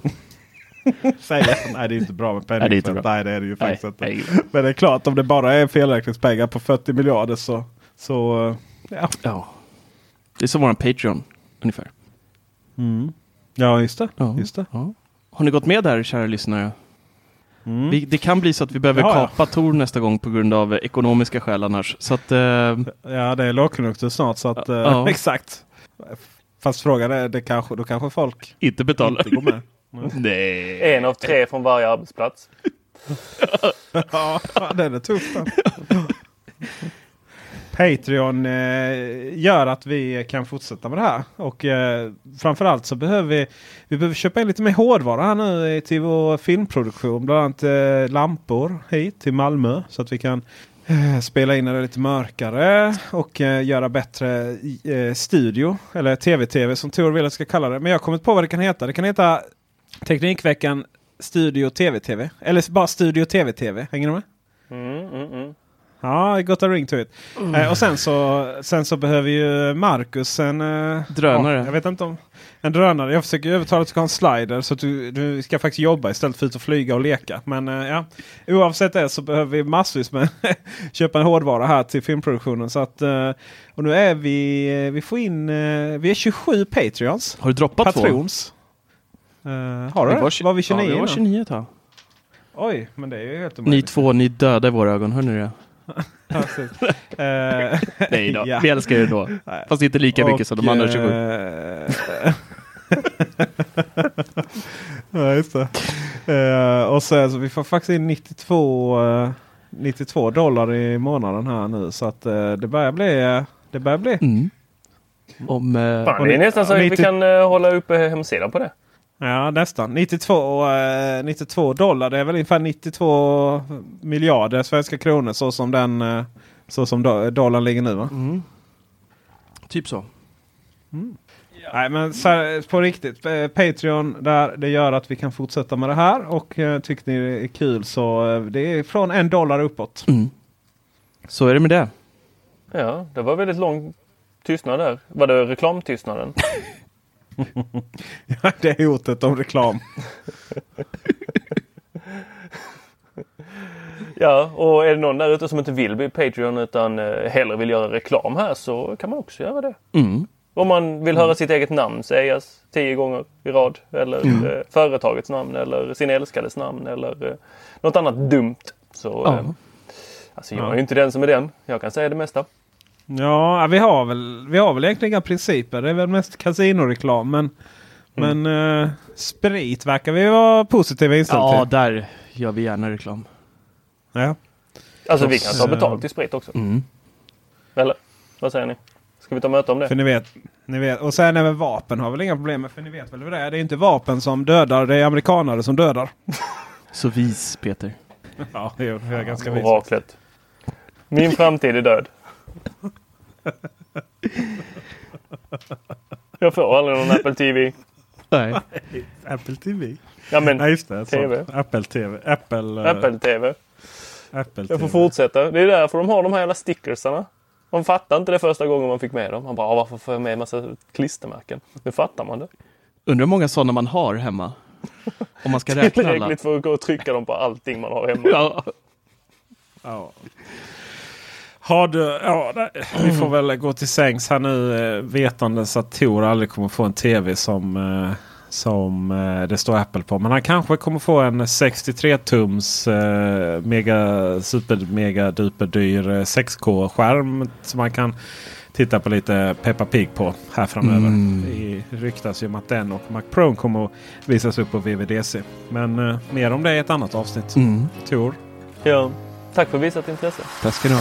Speaker 2: Säger jag. Nej, det är inte bra med
Speaker 4: Nej, det är inte
Speaker 2: penningtvätt.
Speaker 4: bra.
Speaker 2: Nej, det är det ju
Speaker 4: nej,
Speaker 2: faktiskt inte.
Speaker 4: nej.
Speaker 2: Men det är klart, om det bara är felräkningspengar på 40 miljarder så... så ja.
Speaker 4: Ja. Det är som våran Patreon ungefär.
Speaker 2: ja, just det.
Speaker 4: Ja.
Speaker 2: Just det.
Speaker 4: Ja. Har ni gått med där kära lyssnare? Vi, det kan bli så att vi behöver
Speaker 2: Ja, ja.
Speaker 4: kapa Tor nästa gång på grund av ekonomiska skäl annars. Så att eh,
Speaker 2: Ja, det är lågkonjunktur snart så att... eh,
Speaker 4: Ja.
Speaker 2: exakt. Fast frågan är, det kanske, då kanske folk
Speaker 4: inte betala.
Speaker 2: inte går med.
Speaker 4: Nej.
Speaker 3: En av tre från varje arbetsplats.
Speaker 2: Ja, den är tuff. Patreon eh, gör att vi kan fortsätta med det här. Och eh, framförallt så behöver vi, vi behöver köpa in lite mer hårdvara här nu till vår filmproduktion. Bland annat eh, lampor hit till Malmö. Så att vi kan eh, spela in det lite mörkare och eh, göra bättre eh, studio. Eller tv-tv som Tor vill att jag ska kalla det. Men jag har kommit på vad det kan heta. Det kan heta Teknikveckan Studio TV-TV. Eller bara Studio TV-TV. Hänger du med?
Speaker 3: Mm, mm, mm.
Speaker 2: Ja, got a ring to it. Eh, och sen så, sen så behöver ju Marcus en eh,
Speaker 4: Drönare.
Speaker 2: Ja, jag vet inte om en drönare. Jag försöker övertala dig att du ska ha en slider så att du, du ska faktiskt jobba istället för att ut och flyga och leka. Men eh, ja, oavsett det så behöver vi massvis med köpa en hårdvara här till filmproduktionen. Så att, eh, och nu är vi, eh, vi får in, eh, vi är 27 Patreons.
Speaker 4: Har du droppat två?
Speaker 2: Eh, har du det?
Speaker 4: var,
Speaker 2: Var vi 29
Speaker 4: ja, vi var
Speaker 2: innan?
Speaker 4: 29 ett tag.
Speaker 2: Oj, men det är ju helt
Speaker 4: Ni
Speaker 2: omöjligt.
Speaker 4: två, ni döda i våra ögon. Hör ni det?
Speaker 2: Eh,
Speaker 4: Nej då,
Speaker 2: ja.
Speaker 4: vi älskar er då. Fast inte lika mycket som de andra 27.
Speaker 2: eh, ja, just det. Eh, och sen så vi får faktiskt in 92, eh, 92 dollar i månaden här nu. Så att eh, det börjar bli... det börjar bli.
Speaker 4: Mm. Om,
Speaker 3: Fan,
Speaker 2: Och
Speaker 3: det är
Speaker 2: ni-
Speaker 3: nästan så
Speaker 2: och
Speaker 3: att
Speaker 2: ni
Speaker 3: vi kan hålla uppe hemsidan på det.
Speaker 2: Ja, nästan. 92, eh, 92 dollar. Det är väl ungefär 92 miljarder svenska kronor så som den eh, så som do- dollarn ligger nu va?
Speaker 4: mm. Typ så.
Speaker 2: Nej men så här, på riktigt. eh, Patreon där det gör att vi kan fortsätta med det här. Och eh, tycker ni det är kul så eh, det är från en dollar uppåt.
Speaker 4: Mm. Så är det med det.
Speaker 3: Ja, det var väldigt lång tystnad där. Var det reklamtystnaden?
Speaker 2: det är hotet om reklam.
Speaker 3: Ja, och är det någon där ute som inte vill bli Patreon utan eh, hellre vill göra reklam här så kan man också göra det.
Speaker 4: Mm.
Speaker 3: Om man vill höra sitt eget namn sägas tio gånger i rad eller eh, företagets namn eller sin älskades namn eller eh, något annat dumt. Så
Speaker 4: Ja.
Speaker 3: eh, alltså jag är ju inte den som är den. Jag kan säga det mesta.
Speaker 2: Ja, vi har väl, vi har väl egentligen inga principer. Det är väl mest kasinoreklam. Men, men eh, sprit verkar vi vara positiva inställda
Speaker 4: Ja,
Speaker 2: till.
Speaker 4: där gör vi gärna reklam.
Speaker 2: Ja.
Speaker 3: Alltså vi kan ta
Speaker 2: Så-
Speaker 3: betalt i sprit också.
Speaker 4: Mm.
Speaker 3: Eller vad säger ni? Ska vi ta möte om det?
Speaker 2: För ni vet, ni vet. Och sen även vapen har väl inga problem med. För ni vet väl hur det är. Det är inte vapen som dödar. Det är amerikanare som dödar.
Speaker 4: Så vis, Peter.
Speaker 2: Ja, det är, det är ganska vis.
Speaker 3: Oraklet. Min framtid är död. Jag får aldrig någon Apple TV.
Speaker 4: Nej.
Speaker 2: Apple TV.
Speaker 3: Ja men
Speaker 2: Ja, just det.
Speaker 3: TV.
Speaker 2: Apple TV. Apple, eh,
Speaker 3: Apple TV.
Speaker 2: Apple
Speaker 3: Jag får
Speaker 2: TV.
Speaker 3: fortsätta. Det är därför de har de här jävla stickersarna. Man fattar inte det första gången man fick med dem. Man bara, "Ah, varför får jag med en massa klistermärken? Nu fattar man det.
Speaker 4: Undrar hur många sådana man har hemma. Om man ska räkna alla.
Speaker 3: Tillräckligt för att gå och trycka dem på allting man har hemma.
Speaker 4: Ja.
Speaker 2: Ja. Har du, ja, vi får väl gå till sängs här nu eh, vetandes att Tor aldrig kommer få en tv som, eh, som eh, det står Apple på. Men han kanske kommer få en 63 tums eh, mega super mega duper dyr eh, 6K skärm som man kan titta på lite Peppa Pig på här framöver. Det ryktas ju om att den och Mac Pro kommer att visas upp på VVDC. Men mer om det i ett annat avsnitt.
Speaker 4: Mm.
Speaker 2: Tor.
Speaker 3: Ja. Tack för visat intresse.
Speaker 4: Tack ska ni ha.